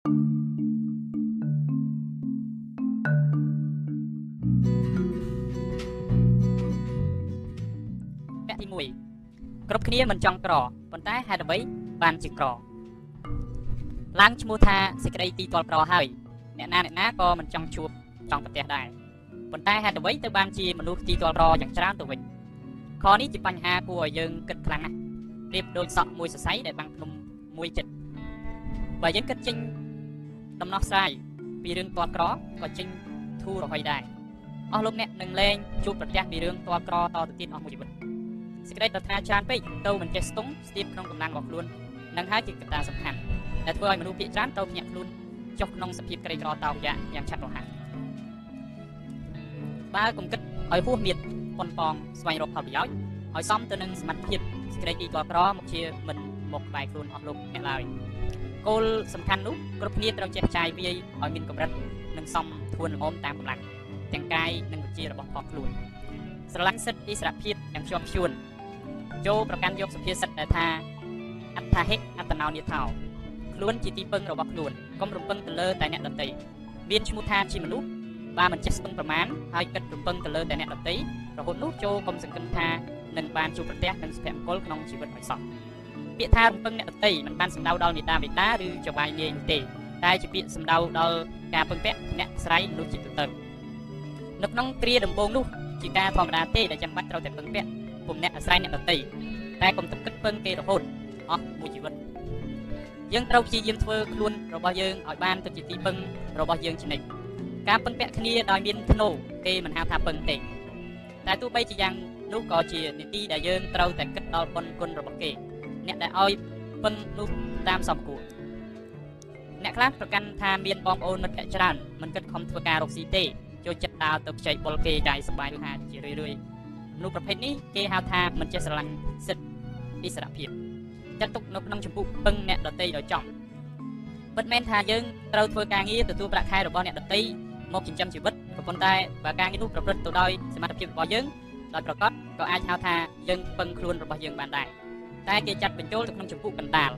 ពាក់ទី1គ្រប់គ្នាមិនចង់ក្រប៉ុន្តែហេតុអ្វីបានជាក្រឡើងឈ្មោះថាសេចក្តីទីទាល់ក្រហើយអ្នកណាអ្នកណាក៏មិនចង់ជួបចង់ប្រទះដែរប៉ុន្តែហេតុអ្វីទៅបានជាមនុស្សទីទាល់ក្រយ៉ាងច្រើនទៅវិញខនេះជាបញ្ហាគួរឲ្យយើងគិតខ្លាំងណាស់ប្រៀបដូចសក់មួយសរសៃដែលបាំងភ្នំមួយចិត្តបើយើងគិតចេញ ដំណោះស្រាយពីរឿងទាល់ក្រក៏ចេញធូររហ័យដែរអស់លោកអ្នកនឹងលែងជួបប្រទះពីរឿងទាល់ក្រតទៅទៀតអស់មួយជីវិតសេចក្តីប្រាថ្នាច្រើនពេកទៅមិនចេះស្ទង់ស្ទាបក្នុងកម្លាំងរបស់ខ្លួននឹងហើយជាកត្តាសំខាន់ដែលធ្វើឲ្យមនុស្សភាគច្រើនទៅភ្ញាក់ខ្លួនចុះក្នុងសភាពក្រីក្រតោកយ៉ាយ៉ាងឆាប់រហ័សបើកុំគិតឲ្យហួសមៀតប៉ុនប៉ងស្វែងរកផលប្រយោជន៍ឲ្យសមទៅនឹងសមត្ថភាពសេចក្តីទីទាល់ក្រមកជាមិនមកក្បែរខ្លួនអស់លោកអ្នកឡើយ គោលសំខាន់នោះគ្រប់គ្នាត្រូវចេះចាយវាយឲ្យមានកម្រិតនិងសមធួនល្មមតាមកម្លាំងទាំងកាយនិងវិជ្ជារបស់ផងខ្លួនស្រឡាញ់សិទ្ធិអិសរភាពទាំងជាប់ជួនចូលប្រកាន់យកសុភាសិតដែលថាអត្ថាហិអត្តនោនិថោខ្លួនជាទីពឹងរបស់ខ្លួនកុំរំពឹងទៅលើតែអ្នកដទៃមានឈ្មោះថាជាមនុស្សបើមិនចេះស្ពឹងប្រមាណហើយគិតរំពឹងទៅលើតែអ្នកដទៃរហូតនោះចូលកុំសង្កឹមថានឹងបានជួបប្រទះនឹងសុភមង្គលក្នុងជីវិតឲ្យសោះ ពាក្យថារំពឹងអ្នកដទៃមិនបានសំដៅដល់មេតាបេតាឬចវាយនាយនោះទេតែជាពាក្យសំដៅដល់ការពឹងពាក់អ្នកស្រ័យនោះជាទូទៅនៅក្នុងគ្រាដំបូងនោះជាការធម្មតាទេដែលចាំបាច់ត្រូវតែពឹងពាក់ពុំអ្នកអាស្រ័យអ្នកដទៃតែកុំទឹកគិតពឹងគេរហូតអស់មួយជីវិតយើងត្រូវព្យាយាមធ្វើខ្លួនរបស់យើងឲ្យបានទៅជាទីពឹងរបស់យើងជានិច្ចការពឹងពាក់គ្នាដោយមានធ្នូគេមិនហៅថាពឹងទេតែទោះបីជាយ៉ាងនោះក៏ជានីតិដែលយើងត្រូវតែគិតដល់បុណ្យគុណរបស់គេ អ្នកដែលឲ្យពឹងនោះតាមសំគួរអ្នកខ្លះប្រកាន់ថាមានបងប្អូនមិត្តភក្តិច្រើនមិនគិតខំធ្វើការរកស៊ីទេចូលចិត្តដើរទៅខ្ចីបុលគេចាយសបាយឬហាជារឿយរឿយមនុស្សប្រភេទនេះគេហៅថាមិនចេះស្រឡាញ់សិទ្ធិអិសរភាពចាត់ទុកនៅក្នុងចម្ពោះពឹងអ្នកដតីដោយចំពិតមែនថាយើងត្រូវធ្វើការងារទទួលប្រាក់ខែរបស់អ្នកដតីមកចិញ្ចឹមជីវិតក៏ប៉ុន្តែបើការងារនោះប្រព្រឹត្តទៅដោយសមត្ថភាពរបស់យើងដោយប្រកបក៏អាចហៅថាយើងពឹងខ្លួនរបស់យើងបានដែរ តែគេចាត់បញ្ចូលទៅក្នុងចម្ពោះកណ្ដាល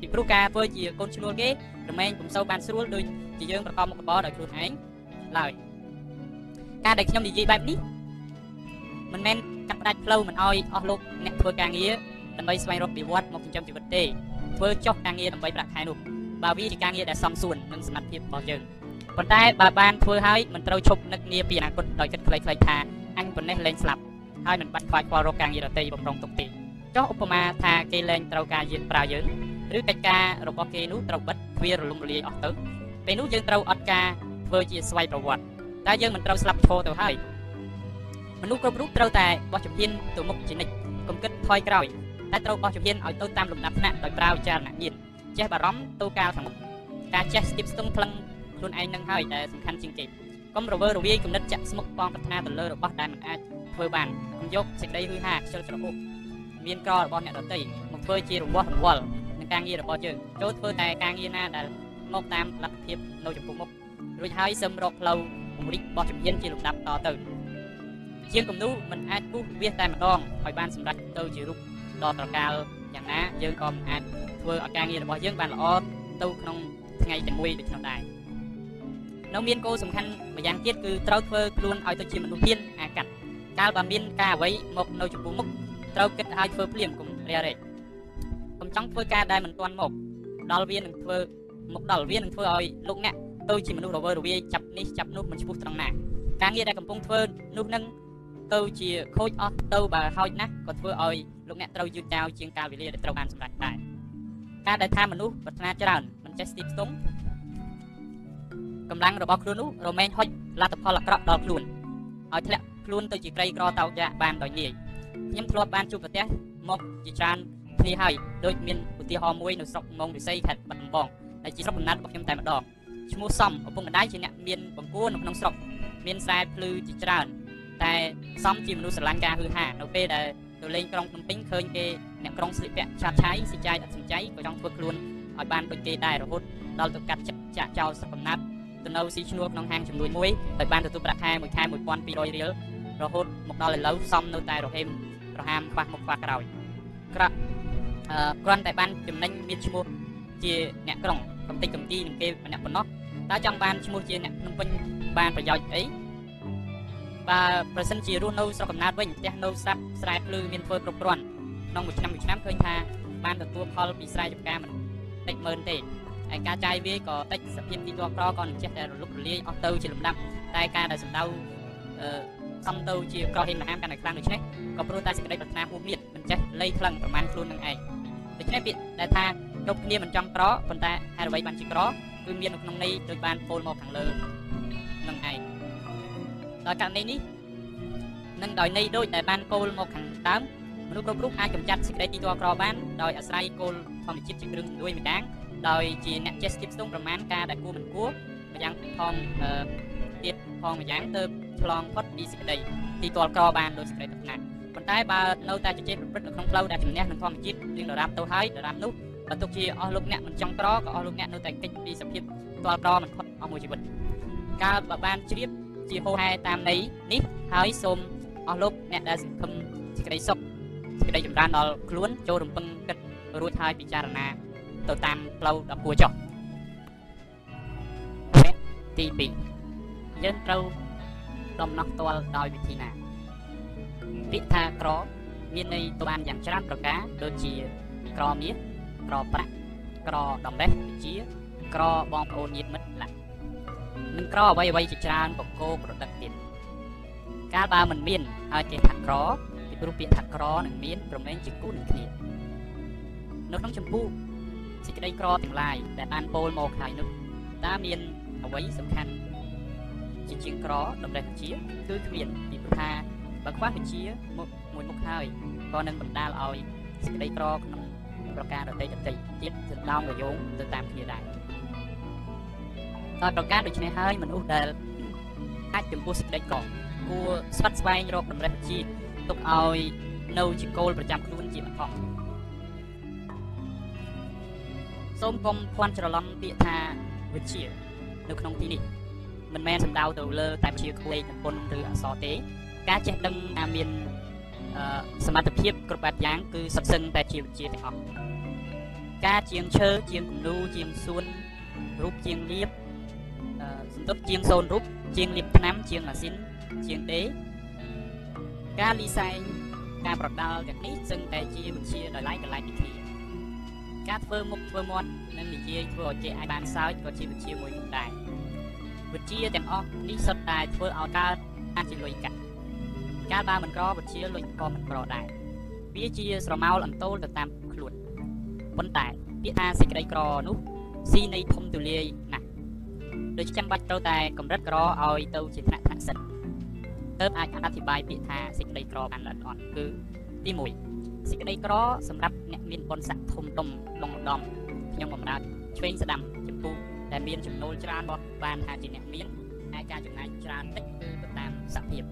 ពីព្រោះការធ្វើជាកូនឈ្នួលគេរមែងពុំសូវបានស្រួលដូចជាយើងប្រកបមុខរបរដោយខ្លួនឯងឡើយការដែលខ្ញុំនិយាយបែបនេះមិនមែនកាត់ផ្ដាច់ផ្លូវមិនអោយអស់លោកអ្នកធ្វើការងារដើម្បីស្វែងរកវិវត្តមកចិញ្ចឹមជីវិតទេធ្វើចុះការងារដើម្បីប្រាក់ខែនោះបើវាជាការងារដែលសមសួននិងសមត្ថភាពរបស់យើងប៉ុន្តែបើបានធ្វើហើយមិនត្រូវឈប់នឹកនាពីអនាគតដោយគិតខ្លីៗថាអញប៉ុណ្ណេះលែងស្លាប់ហើយមិនបាច់ខ្វាយខ្វល់រកការងារដទៃបំរុងទុកទេ ចុះឧបមាថាគេលែងត្រូវការយានប្រើយើងឬកិច្ចការរបស់គេនោះត្រូវបិទទ្វាររលំរលាយអស់ទៅពេលនោះយើងត្រូវអត់ការធ្វើជាស្វ័យប្រវត្តិតែយើងមិនត្រូវស្លាប់ឈរទៅហើយមនុស្សគ្រប់រូបត្រូវតែបោះជំហានទៅមុខជានិច្ចកុំគិតថយក្រោយតែត្រូវបោះជំហានឲ្យទៅតាមលំដាប់ថ្នាក់ដោយប្រើវិចារណញ្ញាណចេះបារម្ភទៅកាលខាងមុខការចេះស្ទាបស្ទង់ផ្លឹងខ្លួនឯងនឹងហើយដែលសំខាន់ជាងគេកុំរវើរវាយគំនិតចាក់ស្មុគបងប្រាថ្នាទៅលើរបស់ដែលមិនអាចធ្វើបានកុំយកសេចក្តីហឺហាខ្ជិលច្រអូស មានក្ររបស់អ្នកដទៃមកធ្វើជារង្វាស់រង្វល់នឹងការងាររបស់យើងចូលធ្វើតែការងារណាដែលមកតាមលទ្ធភាពនៅចំពោះមុខរួចហើយសឹមរកផ្លូវពង្រីកបោះជំហានជាលំដាប់តទៅជាងគំនូមិនអាចពុះវាតែម្ដងឲ្យបានសម្រេចទៅជារូបដល់ត្រកាលយ៉ាងណាយើងក៏មិនអាចធ្វើឲ្យការងាររបស់យើងបានល្អទៅក្នុងថ្ងៃតែមួយដូចនោះដែរនៅមានគោលសំខាន់ម្យ៉ាងទៀតគឺត្រូវធ្វើខ្លួនឲ្យទៅជាមនុស្សហ៊ានអាកាត់កាលបើមានការអ្វីមកនៅចំពោះមុខ ត្រូវគិតឲ្យធ្វើភ្លាមកុំរារែកកុំចង់ធ្វើការដែលមិនទាន់មកដល់វានឹងធ្វើមកដល់វានឹងធ្វើឲ្យលោកអ្នកទៅជាមនុស្សរវើរវាយចាប់នេះចាប់នោះមិនឈ្មោះត្រង់ណាការងារដែលកំពុងធ្វើនោះនឹងទៅជាខូចអស់ទៅបើហោចណាស់ក៏ធ្វើឲ្យលោកអ្នកត្រូវយឺតយ៉ាវជាងកាលវេលាដែលត្រូវបានសម្រេចដែរការដែលថាមនុស្សប្រាថ្នាច្រើនមិនចេះស្ទាបស្ទង់កម្លាំងរបស់ខ្លួននោះរមែងហុចលទ្ធផលអាក្រក់ដល់ខ្លួនឲ្យធ្លាក់ខ្លួនទៅជាក្រីក្រតោកយ៉ាបានដោយងាយ ខ្ញុំធ្លាប់បានជួបប្រទះមកជាច្រើនគ្នាហើយដូចមានឧទាហរណ៍មួយនៅស្រុកងងរិស័យខេត្តបាត់ដំបងដែលជាស្រុកកំណើតរបស់ខ្ញុំតែម្ដងឈ្មោះសំឪពុកម្ដាយជាអ្នកមានបង្គោលនៅក្នុងស្រុកមានខ្សែភ្លឺជាច្រើនតែសំជាមនុស្សស្រឡាញ់ការហឺហានៅពេលដែលទៅលេងក្រុងភ្នំពេញឃើញគេអ្នកក្រុងស្លៀកពាក់ឆាតឆាយស៊ីចាយអត់សំចៃក៏ចង់ធ្វើខ្លួនឲ្យបានដូចគេដែររហូតដល់ទៅកាត់ចិត្តចាក់ចោលស្រុកកំណើតទៅនៅស៊ីឈ្នួលក្នុងហាងចំនួនមួយដោយបានទទួលប្រាក់ខែមួយខែ1200រៀល រហូតមកដល់ឥឡូវសំនៅតែរហេមរហាមខ្វះមុខខ្វះក្រោយក្រក់អឺគ្រាន់តែបានចំណេញមានឈ្មោះជាអ្នកក្រុងកំតិចកំទីនឹងគេម្នាក់ប៉ុណ្ណោះតើចង់បានឈ្មោះជាអ្នកភ្នំពេញបានប្រយោជន៍អីបើប្រសិនជារស់នៅស្រុកកំណើតវិញផ្ទះនៅស្រាប់ស្រែភ្លឺមានធ្វើគ្រប់គ្រាន់ក្នុងមួយឆ្នាំមួយឆ្នាំឃើញថាបានទទួលផលពីស្រែចម្ការមិនតិចម៉ឺនទេហើយការចាយវាយក៏តិចសភាពទីទាស់ក្រក៏នឹងចេះតែរលុករលាយអស់ទៅជាលំដាប់តែការដែលសម្ដៅអឺ សំទៅជាក្រហេមមហាមកាន់តែខ្លាំងដូច្នេះក៏ព្រោះតែសេចក្តីប្រាថ្នាហួមៀតមិនចេះលៃថ្លឹងប្រមាណខ្លួននឹងឯងដូច្នេះពាក្យដែលថាគ្រប់គ្នាមិនចង់ក្រប៉ុន្តែហេតុអ្វីបានជាក្រគឺមាននៅក្នុងន័យដូចបានពោលមកខាងលើនឹងឯងដល់ករណីនេះនឹងដោយន័យដូចដែលបានពោលមកខាងដើមមនុស្សគ្រប់រូបអាចកម្ចាត់សេចក្តីទីទាស់ក្របានដោយអាស្រ័យគោលធម្មជាតិជាគ្រឿងជំនួយម្ដងដោយជាអ្នកចេះស្ទាបស្ទង់ប្រមាណការដែលគួរមិនគួរម្យ៉ាងផងអឺទៀតផងម្យ៉ាងទៅ ឆ្លងផុតពីសេចក្តីទីទាល់ក្របានដោយសេចក្តីប្រាថ្នាប៉ុន្តែបើនៅតែជជែកប្រព្រឹត្តនៅក្នុងផ្លូវដែលជំនះនឹងធម្មជាតិរៀងដរាបទៅហើយដរាបនោះបើទុកជាអស់លោកអ្នកមិនចង់ក្រក៏អស់លោកអ្នកនៅតែកិច្ចពីសភាពទាល់ក្រមិនផុតអស់មួយជីវិតកាលបើបានជ្រាបជាហោហែតាមន័យនេះហើយសូមអស់លោកអ្នកដែលសង្ឃឹមសេចក្តីសុខសេចក្តីចម្រើនដល់ខ្លួនចូលរំពឹងគិតរួចហើយពិចារណា ទៅតាមផ្លូវដ៏គួរចុះទី2យើងត្រូវ ដំណោះផ្ទាល់ដោយវិធីណាពាក្យថាក្រមានន័យទៅបានយ៉ាងច្រើនប្រការដូចជាក្រមាសក្រប្រាក់ក្រដំបេះវិជា ក្របងប្អូនញាតិមិត្តឡានិងក្រអ្វីអ្វីជាច្រើនបកគោប្រដឹកទៀតកាលបើមិនមានហើយគេថាក្រពីព្រោះពាក្យថាក្រនឹងមានប្រមែងជាគូនឹងគ្នានៅក្នុងចម្ពោះសេចក្តីក្រទាំងឡាយដែលបានពោលមកហើយនោះតើមានអ្វីសំខាន់ ជាជាងក្រតម្រេះវិជាគឺគ្មានពីព្រោះថាបើខ្វះវិជាមុខមួយមុខហើយក៏នឹងបណ្ដាលឲ្យសេចក្តីក្រក្នុងប្រការដតីដតីទៀតសណ្ដោងរយោងទៅតាមគ្នាដែរដោយប្រការដូចនេះហើយមនុស្សដែលអាចចំពោះសេចក្តីក្រគួរស្វិតស្វែងរកតម្រេះវិជាទុកឲ្យនៅជាគោលប្រចាំខ្លួនជាបឋមសូមកុំភ័ន្តច្រឡំពាក្យថាវិជានៅក្នុងទីនេះ មិនមែនសំដៅទៅលើតែវិជាក្លេកតំពុនឬអក្សរទេ ការចេះដឹងថាមានសមត្ថភាពគ្រប់បែបយ៉ាងគឺសុទ្ធសឹងតែជាវិជាទាំងអស់ការជាងឈើជាងគំនូជាងសួនរូបជាងលៀបសន្ទុះជាងសូនរូបជាងលៀបថ្នាំជាងម៉ាស៊ីនជាងដេការលីសែងការប្រដាល់ទាំងនេះសឹងតែជាវិជាដោយឡែកកន្លែងពីគ្នាការធ្វើមុខធ្វើមាត់និងនិយាយធ្វើឲ្យគេអាចបានសើចក៏ជាវិជាមួយនោះដែរ វិជាទាំងអស់នេះសុទ្ធតែធ្វើឲ្យកើតអាចជាលុយកាក់កាលបើមិនក្រវិជាលុយក៏មិនក្រដែរវាជាស្រមោលអន្តោលទៅតាមខ្លួនប៉ុន្តែពាក្យថាសេចក្តីក្រនោះស៊ីនៃធំទូលាយណាស់ដូចចាំបាច់ត្រូវតែកម្រិតក្រឲ្យទៅជាថ្នាក់ថ្នាក់សិនទើបអាចអធិប្បាយពាក្យថាសេចក្តីក្របានល្អិតល្អន់គឺទី1សេចក្តីក្រសម្រាប់អ្នកមានបុណ្យស័ក្តិធំដុំលងឧត្តមខ្ញុំបំរើឆ្វេងស្ដាំចំពោះ ដែលមានចំណូលច្រើនបោះបានថាជាអ្នកមានហើយការចំណាយច្រើនតិចគឺទៅតាមសភាព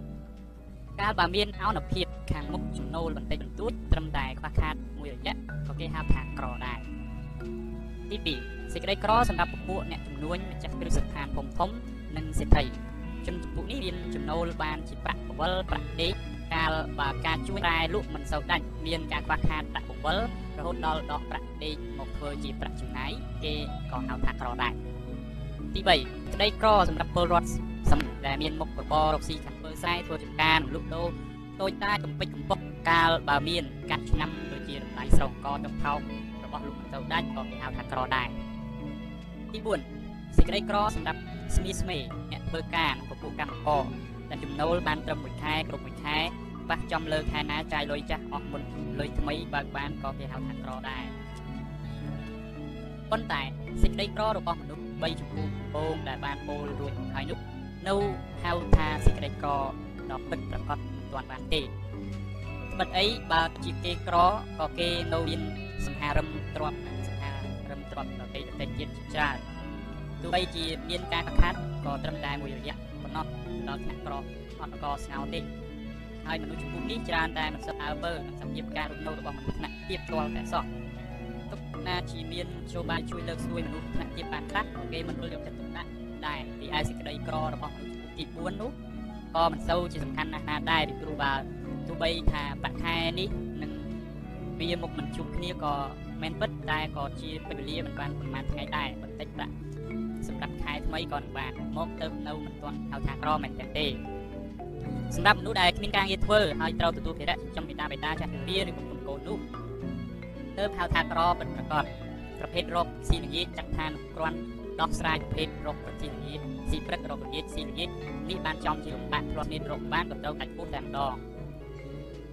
កាលបើមានអនុភាពខាងមុខចំណូលបន្តិចបន្តួចត្រឹមតែខ្វះខាតមួយរយៈក៏គេហៅថាក្រដែរទី2សេចក្តីក្រសម្រាប់ពពួកអ្នកចំនួនម្ចាស់គ្រឹះស្ថានធំធំនិងសេដ្ឋីជនចំពោះនេះមានចំណូលបានជាប្រាក់បវលប្រាក់ដេក កាលបើការជួយរ៉ែលក់មិនសូវដាច់មានការខ្វះខាតប្រាក់បវលរហូតដល់ដកប្រាក់ដេកមកធ្វើជាប្រាក់ចំណាយគេក៏ហៅថាក្រដែរទី3ក្តីក្រសម្រាប់ពលរដ្ឋសម្រាប់ដែលមានមុខរបររកស៊ីខាងធ្វើស្រែធ្វើចំការលក់ដូរតូចតាចកំពេចកំពុកកាលបើមានកាត់ឆ្នាំដូចជាតម្លៃស្រោងកទឹកថោករបស់លោកមិនទៅដាច់ក៏គេហៅថាក្រដែរទី4សេចក្តីក្រសម្រាប់ស្មីស្មេអ្នកធ្វើការនិងពពួកកម្មករដែលចំណូលបានត្រឹមមួយខែគ្រប់មួយខែ ប៉ះចំលើខែណាចាយលុយចាស់អស់មុនលុយថ្មីបើកបានក៏គេហៅថាក្រដែរប៉ុន្តែសេចក្តីក្ររបស់មនុស្ស3ចំពោះដំបូងដែលបានពោលរួចហើយនោះនៅហៅថាសេចក្តីក្រដ៏ពិតប្រាកដមិនទាន់បានទេត្បិតអីបើជាគេក្រក៏គេនៅមានសង្ហារឹមទ្របសង្ហារឹមទ្របប្រទេសប្រទេសជាតិជាច្រើនទោះបីជាមានការកខាត់ក៏ត្រឹមតែមួយរយៈប៉ុណ្ណោះដល់ថ្នាក់ក្រអត់កស្ងោទេ ហើយមនុស្សចំពោះនេះច្រើនតែមិនសិតអើពើនឹងសម្ភារការរស់នៅរបស់មនុស្សថ្នាក់ទៀតទាល់តែសោះទុកណាជាមានជោបាយជួយលើកស្ទួយមនុស្សថ្នាក់ទៀតបានខ្លះគេមិនរលយកចិត្តទុកដាក់ដែរពីឯសេចក្តីក្ររបស់មនុស្សទី4នោះក៏មិនសូវជាសំខាន់ណាស់ណាដែរពីព្រោះបើទោះបីថាប្រាក់ខែនេះនឹងវាមុខមិនជួបគ្នាក៏មែនពិតតែក៏ជាពេលវេលាមិនបានប្រហែលថ្ងៃដែរបន្តិចប្រាក់សម្រាប់ខែថ្មីក៏មិនបានមកទៅនៅមិនទាន់ហៅថាក្រមែនទេ សម្រាប់មនុស្សដែលគ្មានការងារធ្វើហើយត្រូវទទួលភារៈចិញ្ចឹមបិតាបិតាចាស់ជំនាញឬគុំកូននោះទើបហៅថាក្រពិតប្រាកដប្រភេទរោគស៊ីល្ងាចចាត់ថានុគ្រាន់ដោះស្រាយប្រភេទរោគប្រតិល្ងាចស៊ីព្រឹករោគល្ងាចស៊ីល្ងាចនេះបានចំជាលំបាកធ្លាប់មានរោគបានក៏ត្រូវកាច់ពោះតែម្ដង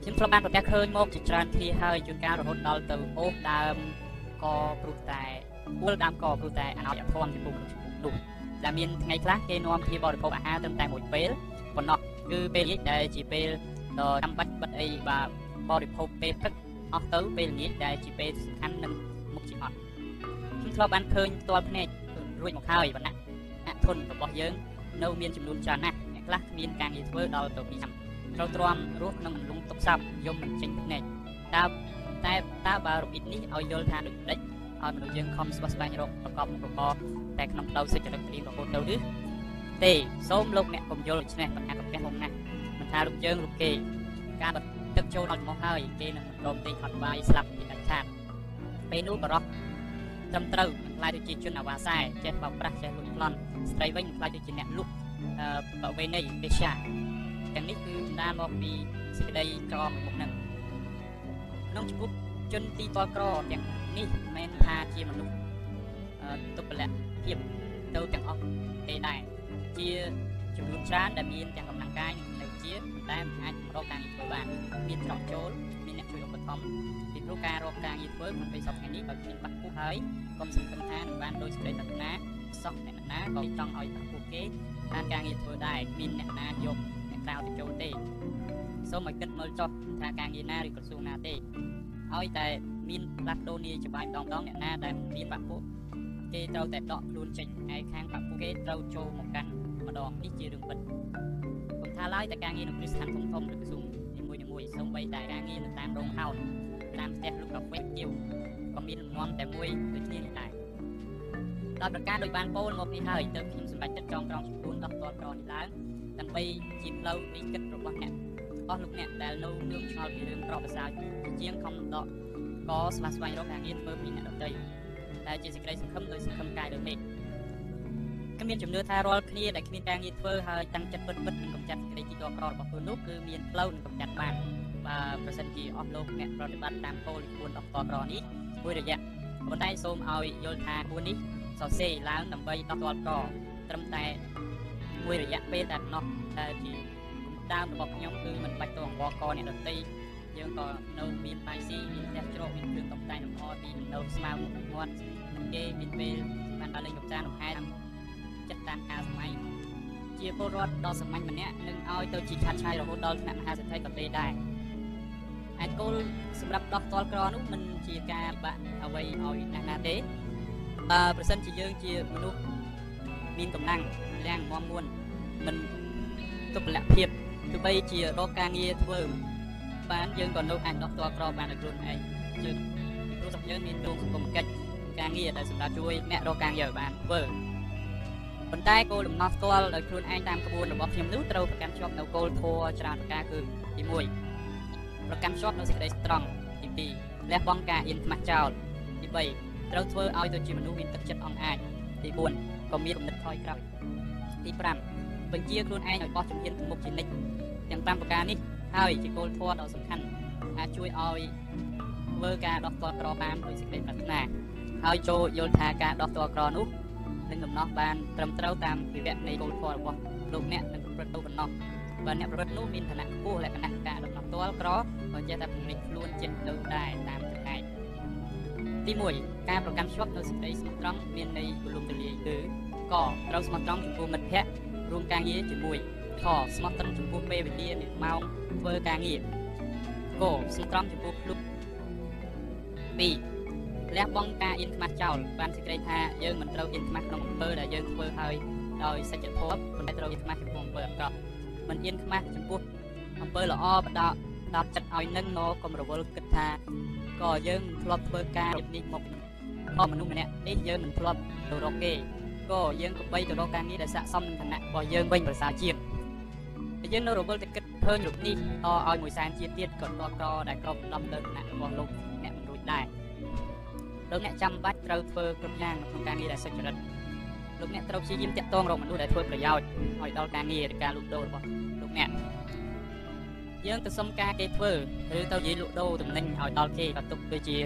ខ្ញុំធ្លាប់បានប្រទះឃើញមកជាច្រើនគ្នាហើយជួនកាលរហូតដល់ទៅអូសដើមកព្រោះតែគួលដើមកព្រោះតែអនាយធម៌ចំពោះមនុស្សនោះដែលមានថ្ងៃខ្លះគេនាំគ្នាបរិភោគអាហារត្រឹមតែមួយពេល ប៉ុណ្ណោះគឺពេលល្ងាចដែលជាពេលដ៏ចាំបាច់បិទអីបាទបរិភោគពេលព្រឹកអស់ទៅពេលល្ងាចដែលជាពេលសំខាន់នឹងមុខជាអត់ខ្ញុំធ្លាប់បានឃើញផ្ទាល់ភ្នែករួចមកហើយប៉ុណ្ណាអធនរបស់យើងនៅមានចំនួនច្រើនណាស់អ្នកខ្លះគ្មានការងារធ្វើដល់ទៅពីឆ្នាំត្រូវទ្រាំរស់ក្នុងអន្លង់ទុកសាប់យំមិនចេញភ្នែកតើតែតើបើរបៀបនេះឲ្យយល់ថាដូចម្ដេចឲ្យមនុស្សយើងខំស្វះស្វែងរកប្រកបមុខរបរតែក្នុងផ្លូវសេចក្ដីត្រៀមរហូតទៅឬ ទេសូមលោកអ្នកកុំយល់ដូច្នេះបញ្ហាកាពះហុំណាស់មិនថារូបយើងរូបគេការបិទទឹកចូលដល់មកហើយគេនឹងមិនព្រមទេអត់បាយស្លាប់ពីដាច់ខាតពេលនោះបរោះត្រឹមត្រូវនឹងខ្លាយទៅជាជនអាវ៉ាសែចេះបោកប្រាស់ចេះលួចប្លន់ស្ត្រីវិញខ្លាយទៅជាអ្នកលុកបវេណីពេជាទាំងនេះគឺបណ្ដាលមកពីសេចក្តីក្រមុខនឹងក្នុងជំពប់ជនទីតលក្រទាំងនេះមិនមែនថាជាមនុស្សទុបលៈភាពទៅទាំងអស់ទេដែរ ជាចំនួនច្រើនដែលមានទាំងកម្លាំងកាយនិងវិជាប៉ុន្តែមិនអាចរកការងារធ្វើបានមានច្រកចូលមានអ្នកជួយឧបត្ថម្ភពីព្រោះការរកការងារធ្វើក្នុងពេលសប្តាហ៍នេះបើគ្មានបាក់ពុះហើយកុំសង្ឃឹមថានឹងបានដោយសេចក្តីប្រាថ្នាសោះអ្នកណាក៏ចង់ឲ្យបាក់ពុះគេបានការងារធ្វើដែរមានអ្នកណាយកអ្នកក្រៅទៅចូលទេសូមឲ្យគិតមើលចុះថាការងារណាឬក្រសួងណាទេឲ្យតែមានផ្លាស់ប្ដូរនីច្បាប់ដងដងអ្នកណាដែលមានបាក់ពុះគេត្រូវតែដកខ្លួនចេញហើយខាងបាក់ពុះគេត្រូវចូលមកកាន់ ម្ដងនេះជារឿងពិតកុំថាឡើយតែការងារនៅគ្រឹះស្ថានធំធំឬក្រសួងនីមួយៗសូម្បីតែការងារនៅតាមរោងហោតតាមផ្ទះលោកកាហ្វេជាវក៏មានលំនាំតែមួយដូចគ្នានេះដែរដោយប្រការដោយបានពោលមកនេះហើយទើបខ្ញុំសម្រេចចិត្តចងក្រងចំពោះដោះតលក្រនេះឡើងដើម្បីជាផ្លូវនៃគិតរបស់អ្នកអស់លោកអ្នកដែលនៅនឿងឆ្ងល់ពីរឿងប្រវត្តិសាស្ត្រជាងខំដកក៏ស្វាស្វែងរកការងារធ្វើពីអ្នកដទៃដែលជាសេចក្តីសង្ឃឹមដោយសង្ឃឹមកាយដោយមេឃ ខ្ញុំមានជំនឿថារាល់គ្នាដែលគ្មានការងារធ្វើហើយតាំងចិត្តពិតពិតនឹងកម្ចាត់សេចក្តីទីតក្ររបស់ខ្លួននោះគឺមានផ្លូវនឹងកម្ចាត់បានបើប្រសិនជាអស់លោកអ្នកប្រតិបត្តិតាមគោលគួរដោះតក្រនេះមួយរយៈប៉ុន្តែសូមឲ្យយល់ថាគួរនេះសរសេរឡើងដើម្បីដោះតក្រត្រឹមតែមួយរយៈពេលតែប៉ុណ្ណោះតែជាដើមរបស់ខ្ញុំគឺមិនបាច់ទៅអង្វរកអ្នកដទៃយើងក៏នៅមានបាយស៊ីមានផ្ទះជ្រកមានគ្រឿងតុបតែងលម្អទីនៅស្មៅមុខមាត់គេមានពេលបានដល់លេងកំសាន្តលំហែ ចិត្តតាមការសម័យជាពលរដ្ឋដ៏សាមញ្ញម្នាក់នឹងឲ្យទៅជាឆាត់ឆាយរហូតដល់ថ្នាក់មហាសេដ្ឋីក៏ទេដែរអាចគោលសម្រាប់ដោះតលក្រនោះមិនជាការបាក់អ្វីឲ្យណាស់ណាទេបើប្រសិនជាយើងជាមនុស្សមានកម្លាំងលាំងមមមួនមិនទុបលៈភាពទោះបីជារកការងារធ្វើបានយើងក៏នៅអាចដោះតលក្របានដោយខ្លួនឯងយើងព្រោះតែយើងមានរោងសង្គមកិច្ចការងារដែលសម្រាប់ជួយអ្នករកការងារឲ្យបានធ្វើ ប៉ុន្តែគោលដំណោះផ្ទាល់ដោយខ្លួនឯងតាមក្បួនរបស់ខ្ញុំនោះត្រូវប្រកាន់ជាប់នៅគោលធម៌ច្រើនប្រការគឺទី1ប្រកាន់ជាប់នៅសេចក្តីត្រង់ទី2លះបង់ការអៀនខ្មាស់ចោលទី3ត្រូវធ្វើឲ្យទៅជាមនុស្សមានទឹកចិត្តអង់អាចទី4ក៏មានគំនិតថយក្រោយទី5បញ្ជាខ្លួនឯងឲ្យបោះជំហានទៅមុខជានិច្ចទាំង5ប្រការនេះហើយជាគោលធម៌ដ៏សំខាន់អាចជួយឲ្យធ្វើការដោះទាល់ក្របានដោយសេចក្តីប្រាថ្នាហើយចូលយល់ថាការដោះទាល់ក្រនោះ នឹងដំណោះបានត្រឹមត្រូវតាមវិវៈនៃគោលធម៌របស់លោកអ្នកនឹងប្រព្រឹត្តទៅប៉ុណ្ណោះបើអ្នកប្រព្រឹត្តនោះមានឋានៈខ្ពស់លក្ខណៈការដំណោះទាល់ក្រក៏ចេះតែពង្រីកខ្លួនចិត្តទៅដែរតាមចំណែកទី1ការប្រកាន់ខ្ជាប់នៅសេចក្តីស្មោះត្រង់មានន័យទូលំទូលាយគឺកត្រូវស្មោះត្រង់ចំពោះមិត្តភ័ក្តិរួមការងារជាមួយខស្មោះត្រង់ចំពោះពេលវេលានិងម៉ោងធ្វើការងារកស្មោះត្រង់ចំពោះខ្លួន2 លះបង់ការអៀនខ្មាស់ចោលបានសេចក្តីថាយើងមិនត្រូវអៀនខ្មាស់ក្នុងអំពើដែលយើងធ្វើហើយដោយសច្ចធម៌ប៉ុន្តែត្រូវអៀនខ្មាស់ចំពោះអំពើអាក្រក់មិនអៀនខ្មាស់ចំពោះអំពើល្អបដដល់ចិត្តឲ្យនឹងមកកុំរវល់គិតថាក៏យើងធ្លាប់ធ្វើការរបនេះមកមកមនុស្សម្នាក់នេះយើងមិនធ្លាប់ទៅរកគេក៏យើងក៏បីទៅរកការងារដែលស័ក្តិសមនឹងឋានៈរបស់យើងវិញប្រសើរជាងតែយើងនៅរវល់តែគិតឃើញរូបនេះតឲ្យមួយសែនជាតិទៀតក៏តតដែលគ្រប់ដំលើឋានៈរបស់លោកអ្នកមិនរួចដែរ លោកអ្នកចាំបាច់ត្រូវធ្វើគ្រប់យ៉ាងក្នុងការងារដែលសុចរិតលោកអ្នកត្រូវព្យាយាមតាក់ទងរកមនុស្សដែលធ្វើប្រយោជន៍ឲ្យដល់ការងារឬការលក់ដូររបស់លោកអ្នកយើងទៅសុំការគេធ្វើឬទៅនិយាយលក់ដូរតំណែងឲ្យដល់គេក៏ទុកដូចជា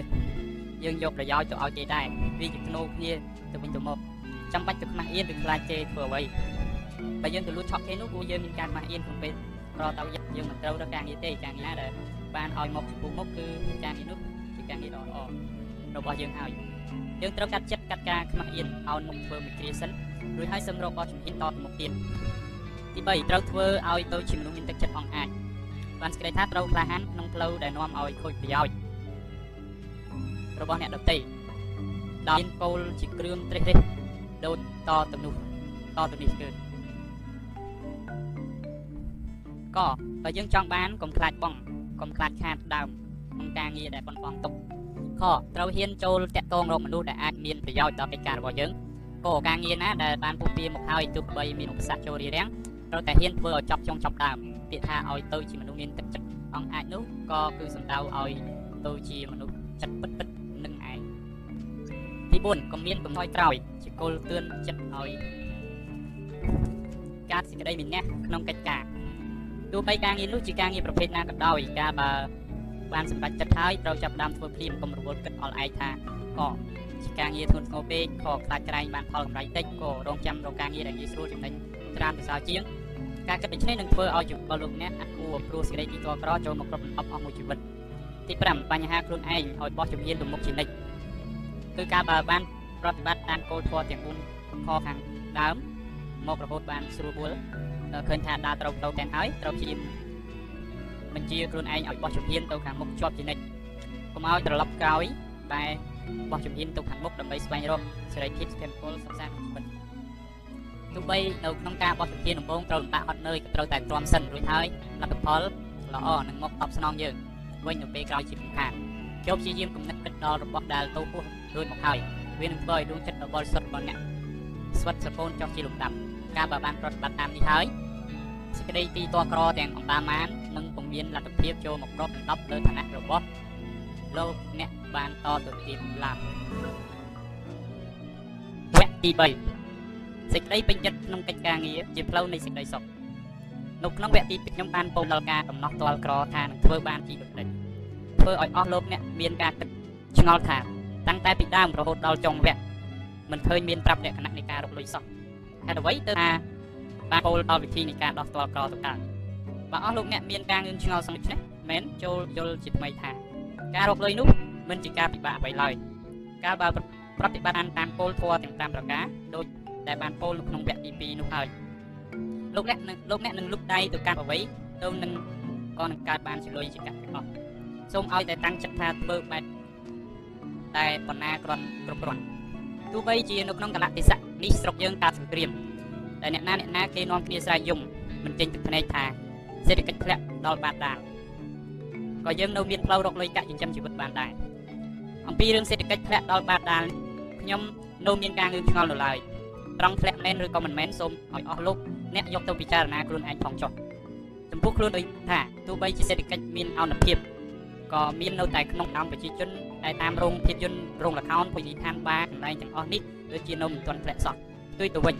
យើងយកប្រយោជន៍ទៅឲ្យគេដែរវាជាភ្នូគ្នាទៅវិញទៅមកចាំបាច់ទៅខ្មាស់អៀនឬខ្លាចគេធ្វើអ្វីបើយើងទៅលួចឆក់គេនោះគួរយើងមានការខ្មាស់អៀនក្នុងពេលប្រទៅយើងមិនត្រូវរកការងារទេការងារណាដែលបានឲ្យមកចំពោះមុខគឺការងារនោះជាការងារដ៏ល្អ របស់យើងហើយយើងត្រូវកាត់ចិត្តកាត់ការខ្មាស់អៀនឲ្យមុខធ្វើមួយគ្រាសិនរួចហើយសឹមរកបោះជំហានតទៅមុខទៀតទី3ត្រូវធ្វើឲ្យទៅជាមនុស្សមានទឹកចិត្តអង្អាចបានសេចក្តីថាត្រូវក្លាហានក្នុងផ្លូវដែលនាំឲ្យខូចប្រយោជន៍របស់អ្នកដទៃដោយមានគោលជាគ្រឿងត្រេះរិះដូចតទៅនោះតទៅនេះគឺក៏បើយើងចង់បានកុំខ្លាចបងកុំខ្លាចខាតដើមក្នុងការងារដែលប៉ុនបងទុក ខត្រូវហ៊ានចូលតាក់ទងរកមនុស្សដែលអាចមានប្រយោជន៍ដល់កិច្ចការរបស់យើងក៏ការងារណាដែលបានពុះពៀមកហើយទោះបីមានឧបសគ្គចូលរារាំងត្រូវតែហ៊ានធ្វើឲ្យចប់ចុងចប់ដើមពាក្យថាឲ្យទៅជាមនុស្សមានទឹកចិត្តអង្គអាចនោះក៏គឺសំដៅឲ្យទៅជាមនុស្សចិត្តពិតពិតនឹងឯងទី4ក៏មានកំណយក្រោយជាគោលទឿនចិត្តឲ្យការសេចក្តីមានះក្នុងកិច្ចការទោះបីការងារនោះជាការងារប្រភេទណាក៏ដោយការបើ បានសម្រេចចិត្តហើយត្រូវចាប់ដើមធ្វើភ្លាមកុំរវល់គិតអល់ឯងថាក៏ជាការងារធ្ងន់ធ្ងរពេកក៏ខ្លាចក្រែងបានផលកម្រៃតិចក៏រងចាំរកការងារដែលងាយស្រួលចំណេញច្រើនប្រសើរជាងការគិតដូច្នេះនឹងធ្វើឲ្យជីវិតលោកអ្នកអាចគួរព្រោះសេចក្តីទីតក្រចូលមកគ្រប់លំអប់អស់មួយជីវិតទី5បញ្ហាខ្លួនឯងឲ្យបោះជំហានទៅមុខជានិច្ចគឺការបើបានប្រតិបត្តិតាមគោលធម៌ទាំង4ខខាងដើមមករហូតបានស្រួលបួលឃើញថាដើរត្រូវទៅទាំងហើយត្រូវព្យាយាម បញ្ជាខ្លួនឯងឲ្យបោះជំហានទៅខាងមុខជាប់ជានិច្ចកុំឲ្យត្រឡប់ក្រោយតែបោះជំហានទៅខាងមុខដើម្បីស្វែងរកសេរីភាពស្ថិរពលសុខសាន្តជីវិតទោះបីនៅក្នុងការបោះជំហានដំបូងត្រូវលំបាកហត់នឿយក៏ត្រូវតែទ្រាំសិនរួចហើយលទ្ធផលល្អនឹងមកតបស្នងយើងវិញនៅពេលក្រោយជាសំខាន់ចូលព្យាយាមគំនិតគិតដល់របស់ដែលទៅពោះរួចមកហើយវានឹងធ្វើឲ្យដួងចិត្តរបស់បរិសុទ្ធរបស់អ្នកស្វិតស្រពោនចុះជាលំដាប់ការបើបានប្រតិបត្តិតាមនេះហើយ សេចក្តីទីតក្រទាំងអន្តាមាននឹងពុំមានលទ្ធភាពចូលមកគ្របដណ្ដប់លើឋានៈរបស់លោកអ្នកបានតទៅទៀតឡើយវគ្គទី3សេចក្តីពេញចិត្តក្នុងកិច្ចការងារជាផ្លូវនៃសេចក្តីសុខនៅក្នុងវគ្គទី2ខ្ញុំបានពោលដល់ការដំណោះទាល់ក្រថានឹងធ្វើបានជាដូចនេះធ្វើឲ្យអស់លោកអ្នកមានការគិតឆ្ងល់ថាតាំងតែពីដើមរហូតដល់ចុងវគ្គមិនឃើញមានប្រាប់លក្ខណៈនៃការរកលុយសោះហេតុអ្វីទៅថា បានពោលដល់វិធីនៃការដោះស្ទាល់ក្រទៅកើតបើអស់លោកអ្នកមានការងឿនឆ្ងល់សំនេះមែនចូលយល់ជាថ្មីថា ការរកលុយនោះមិនជាការពិបាកអ្វីឡើយការបើប្រតិបត្តិតាមគោលធម៌ទាំងតាមប្រការដូចដែលបានពោលនៅក្នុងវគ្គទី2នោះហើយលោកអ្នកនឹងលោកអ្នកនឹងលុបដៃទៅកាន់អ្វីទៅនឹងក៏នឹងកើតបានជាលុយជាកាក់ទាំងអស់សូមឲ្យតែតាំងចិត្តថាធ្វើបែបតែបណ្ណាគ្រាន់គ្រប់គ្រាន់ទោះបីជានៅក្នុងកលៈទេសៈនេះស្រុកយើងកើតសង្គ្រាម តែអ្នកណាអ្នកណាគេនាំគ្នាស្រែកយំមិនចេញទឹកភ្នែកថាសេដ្ឋកិច្ចធ្លាក់ដល់បាតដាលក៏យើងនៅមានផ្លូវរកលុយកាក់ចិញ្ចឹមជីវិតបានដែរអំពីរឿងសេដ្ឋកិច្ចធ្លាក់ដល់បាតដាលខ្ញុំនៅមានការងឿងឆ្ងល់នៅឡើយត្រង់ធ្លាក់មែនឬក៏មិនមែនសូមឲ្យអស់លោកអ្នកយកទៅពិចារណាខ្លួនឯងផងចុះចំពោះខ្លួនដូចថាទោះបីជាសេដ្ឋកិច្ចមានអនុភាពក៏មាននៅតែក្នុងដំប្រជាជនដែលតាមរោងភាពយន្តរោងល្ខោនភោជនីយដ្ឋានបារកន្លែងទាំងអស់នេះដូចជានៅមិនទាន់ធ្លាក់សោះផ្ទុយទៅវិញ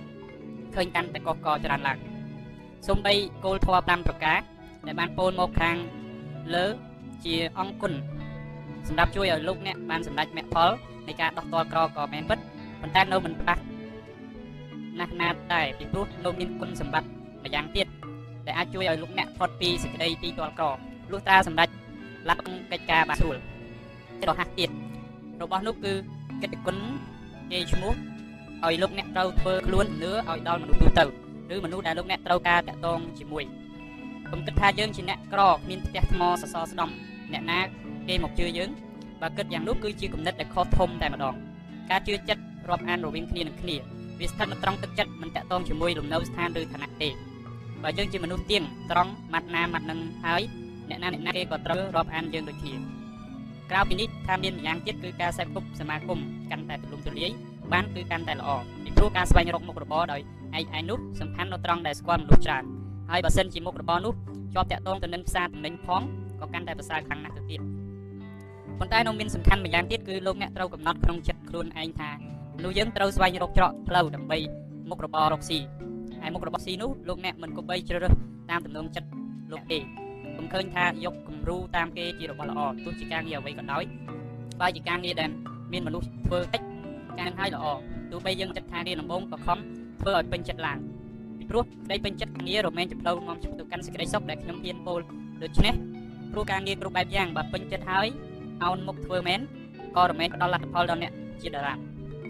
ឃើញកាន់តែកកកច្រើនឡើងសូម្បីគោលធម៌5ប្រការដែលបានពោលមកខាងលើជាអង្គគុណសម្រាប់ជួយឲ្យលោកអ្នកបានសម្រេចមគ្គផលនៃការដោះទាល់ក្រក៏មែនពិតប៉ុន្តែនៅមិនប៉ះណាស់ណាស់ដែរពីព្រោះនៅមានគុណសម្បត្តិម្យ៉ាងទៀតដែលអាចជួយឲ្យលោកអ្នកផុតពីសេចក្តីទីទាល់ក្រលុះត្រាសម្រេចឡាប់កិច្ចការបានស្រួលរហ័សទៀតរបស់នោះគឺកិត្តិគុណគេឈ្មោះ ឲ្យលោកអ្នកត្រូវធ្វើខ្លួនលឿឲ្យដល់មនុស្សទូទៅឬមនុស្សដែលលោកអ្នកត្រូវការតាក់ទងជាមួយកុំគិតថាយើងជាអ្នកក្រគ្មានផ្ទះថ្មសសរស្ដំអ្នកណាគេមកជឿយើងបើគិតយ៉ាងនោះគឺជាគំនិតដែលខុសធំតែម្ដងការជឿចិត្តរាប់អានរវាងគ្នានឹងគ្នាវាស្ថិតនៅត្រង់ទឹកចិត្តមិនតាក់ទងជាមួយលំនៅស្ថានឬឋានៈទេបើយើងជាមនុស្សទៀងត្រង់ម៉ាត់ណាម៉ាត់នឹងហើយអ្នកណាអ្នកណាគេក៏ត្រូវរាប់អានយើងដូចគ្នាក្រៅពីនេះថាមានម្យ៉ាងទៀតគឺការសេពគប់សមាគមកាន់តែទូលំទូលាយ បានគឺកាន់តែល្អពីព្រោះការស្វែងរកមុខរបរដោយឯងឯងនោះសំខាន់នៅត្រង់ដែលស្គាល់មនុស្សច្រើនហើយបើសិនជាមុខរបរនោះជាប់តាក់ទងទៅនឹងផ្សារទំនិញផងក៏កាន់តែប្រសើរខ្លាំងណាស់ទៅទៀតប៉ុន្តែនៅមានសំខាន់ម្យ៉ាងទៀតគឺលោកអ្នកត្រូវកំណត់ក្នុងចិត្តខ្លួនឯងថានោះយើងត្រូវស្វែងរកច្រកផ្លូវដើម្បីមុខរបររកស៊ីហើយមុខរបរស៊ីនោះលោកអ្នកមិនគប្បីជ្រើសរើសតាមទំនងចិត្តលោកទេខ្ញុំឃើញថាយកគំរូតាមគេជារបស់ល្អទោះជាការងារអ្វីក៏ដោយបើជាការងារដែលមានមនុស្សធ្វើតិច ការនឹងហើយល្អទោះបីយើងចិត្តថារៀនដំបូងក៏ខំធ្វើឲ្យពេញចិត្តឡើងពីព្រោះក្តីពេញចិត្តការងាររមែងជាផ្លូវនាំទៅកាន់សេចក្តីសុខដែលខ្ញុំហ៊ានពោលដូច្នេះព្រោះការងារគ្រប់បែបយ៉ាងបើពេញចិត្តហើយអោនមុខធ្វើមែនក៏រមែងផ្ដល់លទ្ធផលដល់អ្នកជាតារា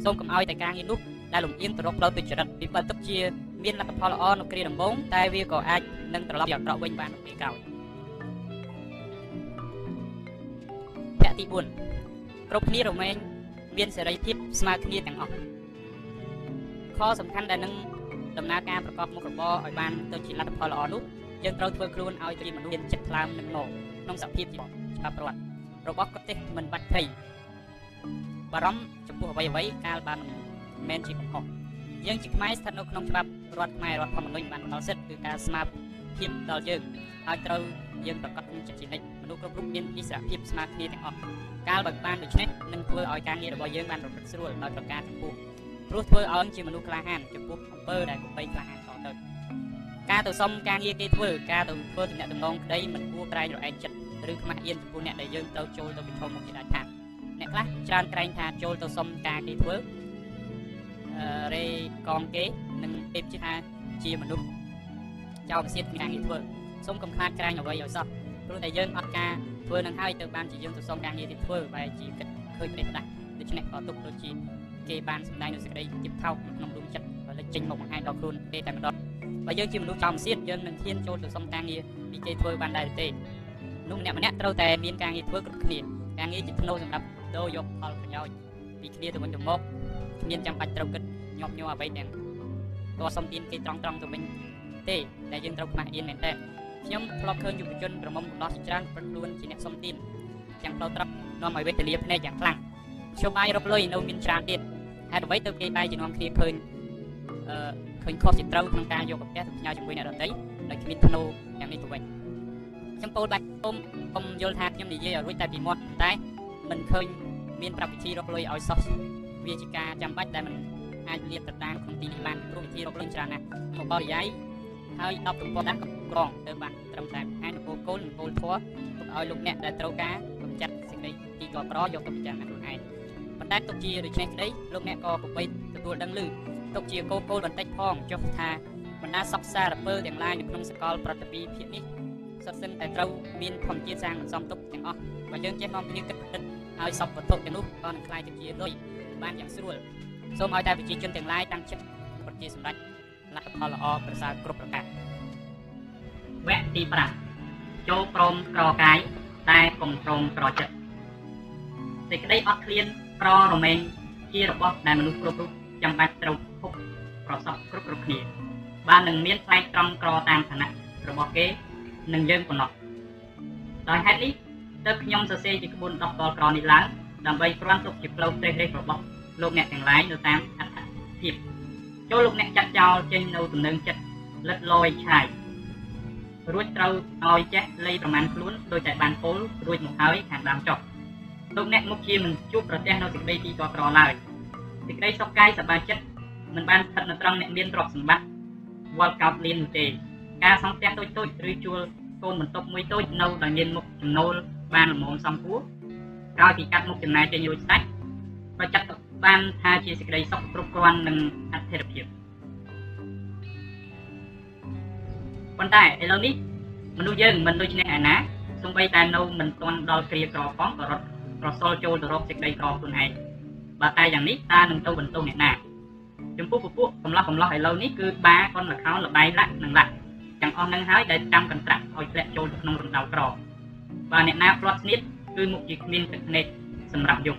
សូមកុំឲ្យតែការងារនោះដែលលំអៀងទៅរកផ្លូវទុច្ចរិតពីបើទុកជាមានលទ្ធផលល្អនៅគ្រាដំបូងតែវាក៏អាចនឹងត្រឡប់ជាអាក្រក់វិញបាននៅពេលក្រោយភៈទី4គ្រប់គ្នារមែង មានសេរីភាពស្មើគ្នាទាំងអស់ខសំខាន់ដែលនឹងដំណើរការប្រកបមុខរបរឲ្យបានទៅជាលទ្ធផលល្អនោះយើងត្រូវធ្វើខ្លួនឲ្យជាមនុស្សមានចិត្តថ្លើមនឹងមកក្នុងសភាពច្បាប់រដ្ឋរបស់ប្រទេសមិនបាច់ភ័យបារម្ភចំពោះអ្វីអ្វីកាលបានមិនមែនជាកំហុសយើងជាខ្មែរស្ថិតនៅក្នុងច្បាប់រដ្ឋខ្មែររដ្ឋធម្មនុញ្ញបានផ្ដល់សិទ្ធិគឺការស្មារ ភាពដល់យើងហើយត្រូវយើងប្រកាសក្នុងចិត្តជានិច្ចមនុស្សគ្រប់រូបមានឥស្សរភាពស្មើគ្នាទាំងអស់កាលបើបានដូច្នេះនឹងធ្វើឲ្យការងាររបស់យើងបានប្រព្រឹត្តស្រួលដោយប្រការចំពោះព្រោះធ្វើឲ្យជាមនុស្សក្លាហានចំពោះអំពើដែលគប្បីក្លាហានតទៅការទៅសុំការងារគេធ្វើការទៅធ្វើទំនាក់ទំនងក្តីមិនគួរក្រែងរឯងចិត្តឬខ្មាស់អៀនចំពោះអ្នកដែលយើងត្រូវចូលទៅប្រឈមមុខជាដាច់ខាតអ្នកខ្លះច្រើនក្រែងថាចូលទៅសុំការគេធ្វើអឺរេកងគេនឹងពេបជាថាជាមនុស្ស ចោលប្រសិទ្ធការងារធ្វើសូមកំខាតក្រែងអ្វីឲ្យសោះព្រោះតែយើងអត់ការធ្វើនឹងហើយទៅបានជាយើងទៅសុំការងារទៀតធ្វើបែរជាគិតឃើញប្រទេសផ្ដាស់ដូច្នេះក៏ទុកដូចជាគេបានសម្ដែងនូវសេចក្តីទៀបថោកក្នុងដួងចិត្តហើយលេចចេញមកបង្ហាញដល់ខ្លួនទេតែម្ដងបើយើងជាមនុស្សចោលប្រសិទ្ធយើងនឹងហ៊ានចូលទៅសុំការងារពីគេធ្វើបានដែរទេនោះម្នាក់ម្នាក់ត្រូវតែមានការងារធ្វើគ្រប់គ្នាការងារជាធ្នូសម្រាប់ដូរយកផលប្រយោជន៍ពីគ្នាទៅវិញទៅមកគ្មានចាំបាច់ត្រូវគិតញាប់ញ័រអ្វីទាំងតើសុំទានគេត្រង់ត្រង់ទៅវិញ ទេតែយើងត្រូវខ្មាស់អៀនមែនតើខ្ញុំធ្លាប់ឃើញយុវជនប្រមុំកំឡោះជាច្រើនប្រឹកខ្លួនជាអ្នកសុំទានទាំងផ្លូវត្រឹកនាំឲ្យវេទលាភ្នែកយ៉ាងខ្លាំងខ្ញុំអាចរកលុយនៅមានច្រើនទៀតហេតុអ្វីទៅគេបែរជានាំគ្នាឃើញអឺឃើញខុសជាត្រូវក្នុងការយកប្រទេសទៅផ្ញើជាមួយអ្នកដទៃដោយគ្មានធ្នូយ៉ាងនេះទៅវិញខ្ញុំពោលបាច់ពុំពុំយល់ថាខ្ញុំនិយាយឲ្យរួចតែពីមាត់តែមិនឃើញមានប្រាប់វិធីរកលុយឲ្យសោះវាជាការចាំបាច់ដែលមិនអាចលាតត្រដាងក្នុងទីនេះបានព្រោះវិធីរកលុយច្រើនណាស់មកបរិយាយ ហើយ10ទំព័រដាក់ក្រងទៅបានត្រឹមតែអាចនគរគោលនគរធัวទុកឲ្យលោកអ្នកដែលត្រូវការកំចាត់សេចក្តីទីកក្រយកទៅពិចារណាខ្លួនឯងប៉ុន្តែទុកជាដូចនេះក្តីលោកអ្នកក៏ប្របីទទួលដឹងឮទុកជាគោលគោលបន្តិចផងចុះថាបណ្ដាសពសារពើទាំងឡាយនៅក្នុងសកលប្រតិពីភាពនេះសុទ្ធសឹងតែត្រូវមានធម្មជាតិសាងបន្សំទុកទាំងអស់បើយើងចេះនាំគ្នាគិតពិតឲ្យសពវត្ថុទាំងនោះក៏នឹងក្លាយទៅជាលុយបានយ៉ាងស្រួលសូមឲ្យតែប្រជាជនទាំងឡាយតាំងចិត្តពិតជាសម្ដេច លទ្ធផលល្អប្រសើរគ្រប់ប្រការវគ្គទី5ចូលព្រមក្រកាយតែកុំព្រមក្រចិត្តសេចក្តីអត់ឃ្លានក្ររមែងជារបស់ដែលមនុស្សគ្រប់រូបចាំបាច់ត្រូវភពប្រសពគ្រប់គ្រប់គ្នាបាននឹងមានផ្លែកត្រង់ក្រតាមឋានៈរបស់គេនិងយើងប៉ុណ្ណោះដោយហេតុនេះទើបខ្ញុំសរសេរជាក្បួន10តលក្រនេះឡើងដើម្បីគ្រាន់ទុកជាផ្លូវត្រេះរិះរបស់លោកអ្នកទាំងឡាយនៅតាមអត្ថភាព ចូលលោកអ្នកចាត់ចោលចេញនៅទំនឹងចិត្តលិតលយឆាយរួចត្រូវឲ្យចេះលៃប្រមាណខ្លួនដោយតែបានពោលរួចមកហើយខាងដើមចុះលោកអ្នកមុខជាមិនជួបប្រទះនៅសេចក្តីទីកក្រឡើយសេចក្តីសុខកាយសប្បាយចិត្តមិនបានស្ថិតនៅត្រង់អ្នកមានទ្រព្យសម្បត្តិវល់កោតលៀននោះទេការសង់ផ្ទះតូចតូចឬជួលកូនបន្ទប់មួយតូចនៅដែលមានមុខចំណូលបានល្មមសំពួរក្រោយពីកាត់មុខចំណាយចេញរួចស្ដេចក៏ចាត់ បានថាជាសេចក្តីសុខគ្រប់គ្រាន់និងអធិរភាពប៉ុន្តែឥឡូវនេះមនុស្សយើងមិនដូចនេះឯណាសំបីតែនៅមិនទាន់ដល់គ្រាក្រផងក៏រត់ប្រសល់ចូលទៅរកសេចក្តីក្រខ្លួនឯងបើតែយ៉ាងនេះតើនឹងទៅបន្ទោសអ្នកណាចំពោះពពួកកំឡោះកំឡោះឥឡូវនេះគឺបាកុនលខោនលបាយលាក់និងលាក់ទាំងអស់នឹងហើយដែលចាំកន្ត្រាក់ឲ្យធ្លាក់ចូលទៅក្នុងរណ្ដៅក្របើអ្នកណាផ្លាត់ស្នៀតគឺមុខជាគ្មានទឹកភ្នែកសម្រាប់យក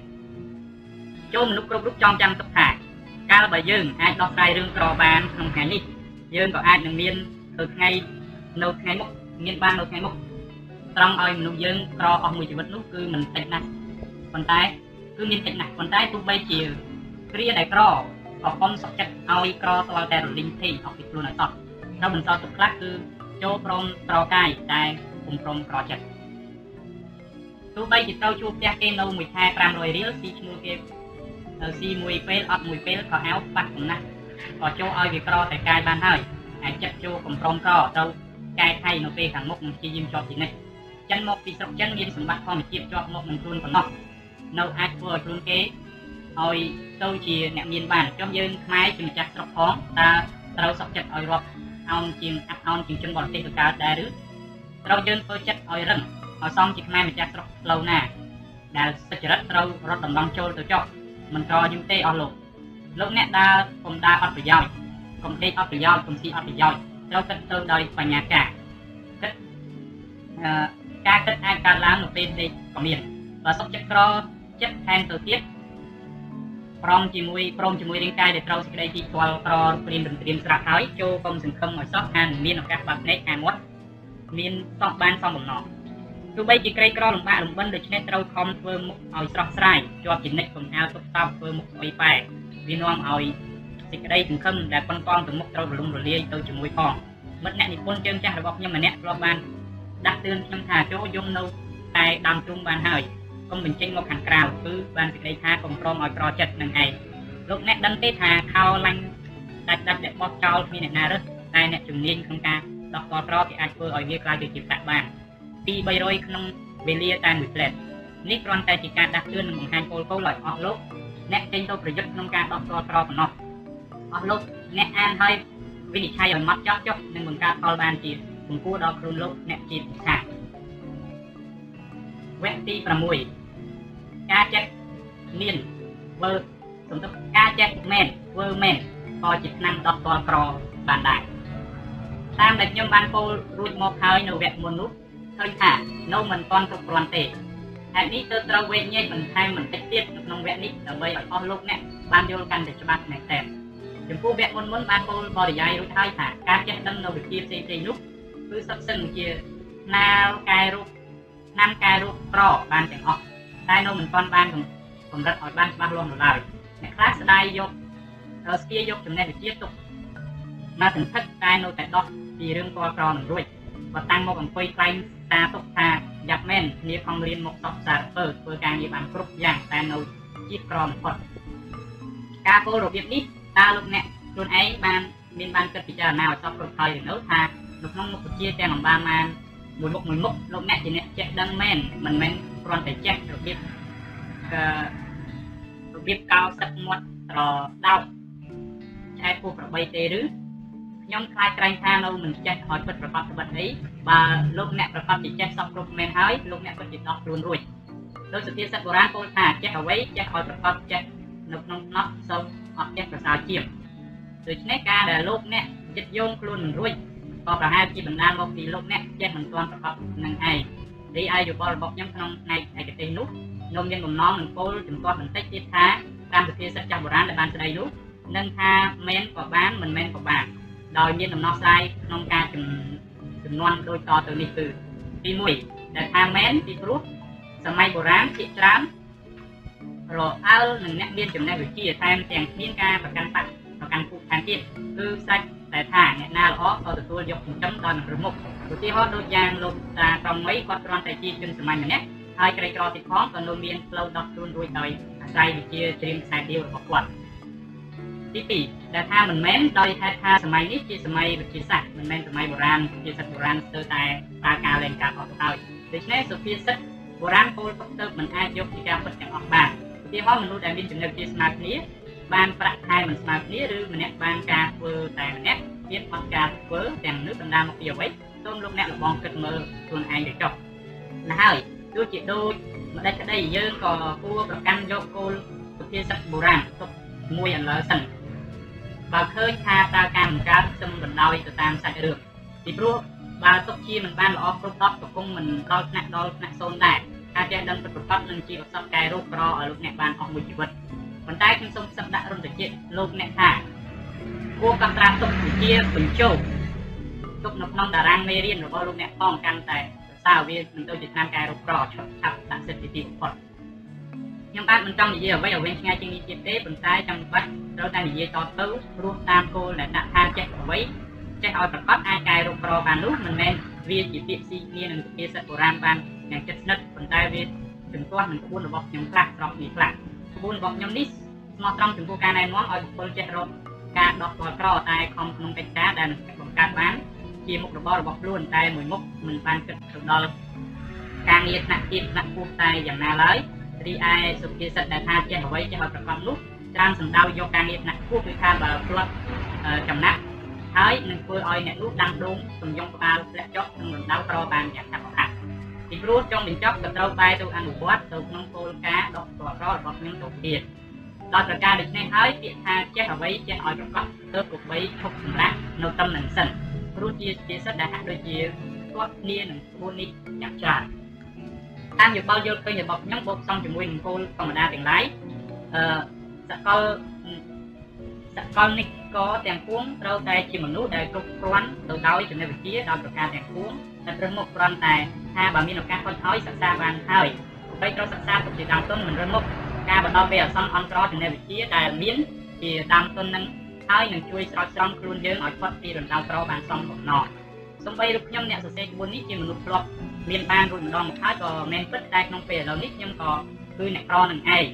ចូលមនុស្សគ្រប់រូបចងចាំទុកថាកាលបើយើងអាចដោះស្រាយរឿងក្របានក្នុងថ្ងៃនេះយើងក៏អាចនឹងមានទៅថ្ងៃនៅថ្ងៃមុខមានបាននៅថ្ងៃមុខត្រង់ឲ្យមនុស្សយើងក្រអស់មួយជីវិតនោះគឺមិនតិចណាស់ប៉ុន្តែគឺមានតិចណាស់ប៉ុន្តែទោះបីជាគ្រាដែលក្រក៏កុំសុខចិត្តឲ្យក្រស្វល់តែរលីងភ័យអស់ពីខ្លួនឲ្យសោះត្រូវបន្តទុកខ្លះគឺចូលព្រមក្រកាយតែពុំព្រមក្រចិត្តទោះបីជាត្រូវជួបផ្ទះគេនៅមួយខែ500រៀលស៊ីឈ្នួលគេ ស៊ីមួយពេលអត់មួយពេលក៏អោបបាត់កំណាស់ក៏ចូលឲ្យវាក្រតែកាយបានហើយហើយចិត្តចូលកំប្រំក្រត្រូវកែខៃនៅពេលខាងមុខនឹងជាយាមជាប់ជានិច្ចចិនមកពីស្រុកចិនមានសម្បត្តិធម្មជាតិជាប់មកនឹងខ្លួនប៉ុណ្ណោះនៅអាចធ្វើឲ្យខ្លួនគេឲ្យទៅជាអ្នកមានបានចុះយើងខ្មែរជាម្ចាស់ស្រុកផងតើត្រូវសុខចិត្តឲ្យរាប់អោនជាងអាប់អោនជាងជនបរទេសទៅកើតដែរឬត្រូវយើងធ្វើចិត្តឲ្យរឹងឲ្យសមជាខ្មែរម្ចាស់ស្រុកផ្លូវណាដែលសុចរិតត្រូវរត់ដំណងចូលទៅចុះ មិនក្រយូរទេអស់លោកលោកអ្នកដើរកុំដើរអត់ប្រយោជន៍កុំដេកអត់ប្រយោជន៍កុំស៊ីអត់ប្រយោជន៍ត្រូវគិតទៅដោយបញ្ញាការគិតអឺការគិតអាចកើតឡើងនៅពេលដេកក៏មានបើសុខចិត្តក្រចិត្តថែមទៅទៀតព្រមជាមួយព្រមជាមួយរាងកាយដែលត្រូវសេចក្តីទីស្គាល់ក្រព្រៀនរំត្រៀមស្រាប់ហើយចូលកុំសង្ឃឹមឲ្យសោះថានឹងមានឱកាសបាត់ភ្នែកអាមាត់មានសោះបានសំបំណង ទោះបីជាក្រីក្រលំបាកលំបិនដូច្នេះត្រូវខំធ្វើមុខឲ្យស្រស់ស្រាយជាប់ជានិច្ចកុំអាលទុកតបធ្វើមុខស្អុយប៉ែវានាំឲ្យសេចក្តីសង្ឃឹមដែលប៉ុនប៉ងទៅមុខត្រូវរលំរលាយទៅជាមួយផងមិត្តអ្នកនិពន្ធជើងចាស់របស់ខ្ញុំម្នាក់ធ្លាប់បានដាក់ទឿនខ្ញុំថាចូលយំនៅតែដើមទ្រូងបានហើយកុំបញ្ចេញមកខាងក្រៅគឺបានសេចក្តីថាកុំព្រមឲ្យប្រចិត្តនឹងឯងលោកអ្នកដឹងទេថាខោឡាញ់ដាច់ដាច់ដែលបោះចោលគ្មានអ្នកណារើសតែអ្នកជំនាញក្នុងការដោះកត្រគេអាចធ្វើឲ្យវាក្លាយទៅជាប្រាក់បាន ពី300ក្នុងវេលាតែមួយផ្លែតនេះគ្រាន់តែជាការដាស់តឿននិងបង្ហាញគោលគោលឲ្យអស់លោកអ្នកចេញទៅប្រយុទ្ធក្នុងការដោះកត្រប៉ុណ្ណោះអស់លោកអ្នកអានហើយវិនិច្ឆ័យឲ្យម៉ត់ចត់ចុះនឹងបង្កើតផលបានជាសង្គួរដល់ខ្លួនលោកអ្នកជាពិខាវគ្គទី6ការចេះមានធ្វើសំដៅការចេះមែនធ្វើមែនក៏ជាឆ្នាំដោះតល់ក្របានដែរតាមដែលខ្ញុំបានពោលរួចមកហើយនៅវគ្គមុននោះ ឃើញថានៅមិនទាន់គ្រប់គ្រាន់ទេហេតុនេះទើបត្រូវវេញញែកបន្ថែមបន្តិចទៀតក្នុងវគ្គនេះដើម្បីឲ្យអស់លោកអ្នកបានយល់កាន់តែច្បាស់មែនតើចំពោះវគ្គមុនមុនបានពោលបរិយាយរួចហើយថាការចេះដឹងនៅវិទ្យាផ្សេងផ្សេងនោះគឺសុទ្ធសឹងជាណាវកែរូបណាំកែរូបក្របានទាំងអស់តែនៅមិនទាន់បានកម្រិតឲ្យបានច្បាស់លាស់នៅឡើយអ្នកខ្លះស្ដាយយកស្គាយកចំណេះវិទ្យាទុកមកសង្ឃឹកតែនៅតែដោះពីរឿងពណ៌ក្រនឹងរួចបើតាំងមកអង្គុយខ្លែង តាទុកថាយ៉ាប់មែនគ្នាខំរៀនមកសពសារពើធ្វើការងារបានគ្រប់យ៉ាងតែនៅជាតិក្របំផុតការពោលរបៀបនេះតើលោកអ្នកខ្លួនឯងបានមានបានគិតពិចារណាឲ្យសពគ្រប់ហើយឬនៅថានៅក្នុងមុខវិជ្ជាទាំងអំបានបានមួយមុខមួយមុខលោកអ្នកជាអ្នកចេះដឹងមែនមិនមែនគ្រាន់តែចេះរបៀបករបៀបកោសឹកមាត់ត្រដោតឆែកពោះប្របីទេឬខ្ញុំខ្លាចក្រែងថានៅមិនចេះឲ្យពិតប្រកបត្បិតអី បើលោកអ្នកប្រកបជាចេះសពគ្រប់មែនហើយលោកអ្នកពិតជាដោះខ្លួនរួចដោយសុភាសិតបុរាណពោលថាចេះអ្វីចេះឲ្យប្រកបចេះនៅក្នុងណោះសូមអត់ចេះប្រសើរជាងដូច្នេះការដែលលោកអ្នកចិត្តយងខ្លួនមិនរួចក៏ប្រហែលជាបណ្ដាលមកពីលោកអ្នកចេះមិនទាន់ប្រកបនឹងឯងរីឯយោបល់របស់ខ្ញុំក្នុងផ្នែកឯកទេសនោះខ្ញុំមានបំណងនឹងពោលចំទាស់បន្តិចទៀតថាតាមសុភាសិតចាស់បុរាណដែលបានស្ដីនោះនឹងថាមែនក៏បានមិនមែនក៏បានដោយមានដំណោះស្រាយក្នុងការចំ នួនដូចតទៅនេះគឺទី1ដែលថាមែនពីព្រោះសម័យបុរាណជាច្រើនរអើលនឹងអ្នកមានចំណេះវិជ្ជាថែមទាំងគ្មានការប្រកាន់បត្តិប្រកាន់គុកថែមទៀតគឺសាច់តែថាអ្នកណាល្អក៏ទទួលយកចិញ្ចឹមដល់នឹងប្រមុខឧទាហរណ៍ដូចយ៉ាងលោកតាក្រុងមីគាត់គ្រាន់តែជាជនសម័យម្នាក់ហើយក្រីក្រទៀតផងក៏នៅមានផ្លូវដោះខ្លួនរួចដោយអាស្រ័យវិជ្ជាជ្រាមខ្សែដៀវរបស់គាត់ ទី2ដែលថាមិនមែនដោយហេតុថាសម័យនេះជាសម័យវិទ្យាសាស្ត្រមិនមែនសម័យបុរាណវិទ្យាសាស្ត្របុរាណស្ទើរតែប្រើការលែងការអត់ទៅហើយដូច្នេះសុភាសិតបុរាណពោលទុកទៅមិនអាចយកជាការពិតទាំងអស់បានឧទាហរណ៍មនុស្សដែលមានចំណុចជាស្មើគ្នាបានប្រាក់ខែមិនស្មើគ្នាឬម្នាក់បានការធ្វើតែម្នាក់មានអត់ការធ្វើទាំងនេះបណ្ដាលមកពីអ្វីសូមលោកអ្នកលបងគិតមើលខ្លួនឯងទៅចុះណាហើយទោះជាដូចម្ដេចក្តីយើងក៏គួរប្រកាន់យកគោលសុភាសិតបុរាណទុកមួយឥឡូវសិន បើឃើញថាតើការបង្កើតខ្ទឹមបណ្ដោយទៅតាមសាច់រឿងពីព្រោះបើទុកជាមិនបានល្អគ្រប់10ក៏គង់មិនដល់ថ្នាក់ដល់ថ្នាក់សូន្យដែរការចេះដឹងពិតប្រាកដនឹងជាឧស្សាហកែរូបក្រឲ្យលោកអ្នកបានអស់មួយជីវិតប៉ុន្តែខ្ញុំសូមសឹកដាក់រំតិចលោកអ្នកថាគួរកត់ត្រាទុកជាបញ្ចុះទុកនៅក្នុងតារាងមេរៀនរបស់លោកអ្នកផងកាន់តែសរសើរវានឹងទៅជាឆ្នាំកែរូបក្រឆាប់ឆាប់ដាក់សិទ្ធិទីបំផុត ខ្ញុំបាទមិនចង់និយាយអ្វីឲ្យវែងឆ្ងាយជាងនេះទៀតទេប៉ុន្តែចាំបាច់ត្រូវតែនិយាយតទៅព្រោះតាមគោលដែលដាក់ថាចេះអ្វីចេះឲ្យប្រកបអាចកែរូបក្របាននោះមិនមែនវាជាពាក្យស៊ីគ្នានឹងសុភាសិតបុរាណបានយ៉ាងជិតស្និទ្ធប៉ុន្តែវាជំទាស់នឹងក្បួនរបស់ខ្ញុំខ្លះស្របគ្នាខ្លះក្បួនរបស់ខ្ញុំនេះស្មោះត្រង់ចំពោះការណែនាំឲ្យបុគ្គលចេះរកការដោះស្គាល់ក្រតែខំក្នុងកិច្ចការដែលបង្កើតបានជាមុខរបររបស់ខ្លួនតែមួយមុខមិនបានគិតទៅដល់ការងារថ្នាក់ទាបថ្នាក់ខ្ពស់តែយ៉ាងណាឡើយ រីឯសុភាសិតដែលថាចេះអ្វីចេះឲ្យប្រកបនោះច្រើនសំដៅយកការងារថ្នាក់ខ្ពស់គឺថាបើផ្លត់ចំណាក់ហើយនឹងធ្វើឲ្យអ្នកនោះដាំដងសំយងក្បាលធ្លាក់ចុះក្នុងរំដៅក្របានយ៉ាងឆាប់រហ័សពីព្រោះចុងបញ្ចប់ក៏ត្រូវបែរទៅអនុវត្តទៅក្នុងគោលការណ៍ដកស្គាល់ក្ររបស់ខ្ញុំទៅទៀតដល់ប្រការដូច្នេះហើយពាក្យថាចេះអ្វីចេះឲ្យប្រកបទៅគប្បីឈប់សម្រាប់នៅតំណែងសិនព្រោះជាជាសិទ្ធដែលហាក់ដូចជាគាត់គ្នានឹងក្បួននេះយ៉ាងច្រើន តាមយោបល់យល់ឃើញរបស់ខ្ញុំបូកផ្សំជាមួយនឹងគោលធម្មតាទាំងឡាយអឺសកលសកលនេះក៏ទាំងពួងត្រូវតែជាមនុស្សដែលគ្រប់គ្រាន់ទៅដោយចំណេះវិជ្ជាដោយប្រការទាំងពួងតែព្រឹងមកគ្រាន់តែថាបើមានឱកាសហុចហើយសិក្សាបានហើយបីត្រូវសិក្សាទុកជាដើមទុនមិនរឹងមុខការបន្តពេលអសន្នអន្តរចំណេះវិជ្ជាដែលមានជាដើមទុននឹងហើយនឹងជួយស្រោចស្រង់ខ្លួនយើងឲ្យផុតពីរណ្ដៅក្របានសំបំណងសំបីរូបខ្ញុំអ្នកសរសេរក្បួននេះជាមនុស្សធ្លាប់ មានបានរួចម្ដងមកហើយក៏មិនពិតតែក្នុងពេលឥឡូវនេះខ្ញុំក៏គឺអ្នកក្រនឹងឯង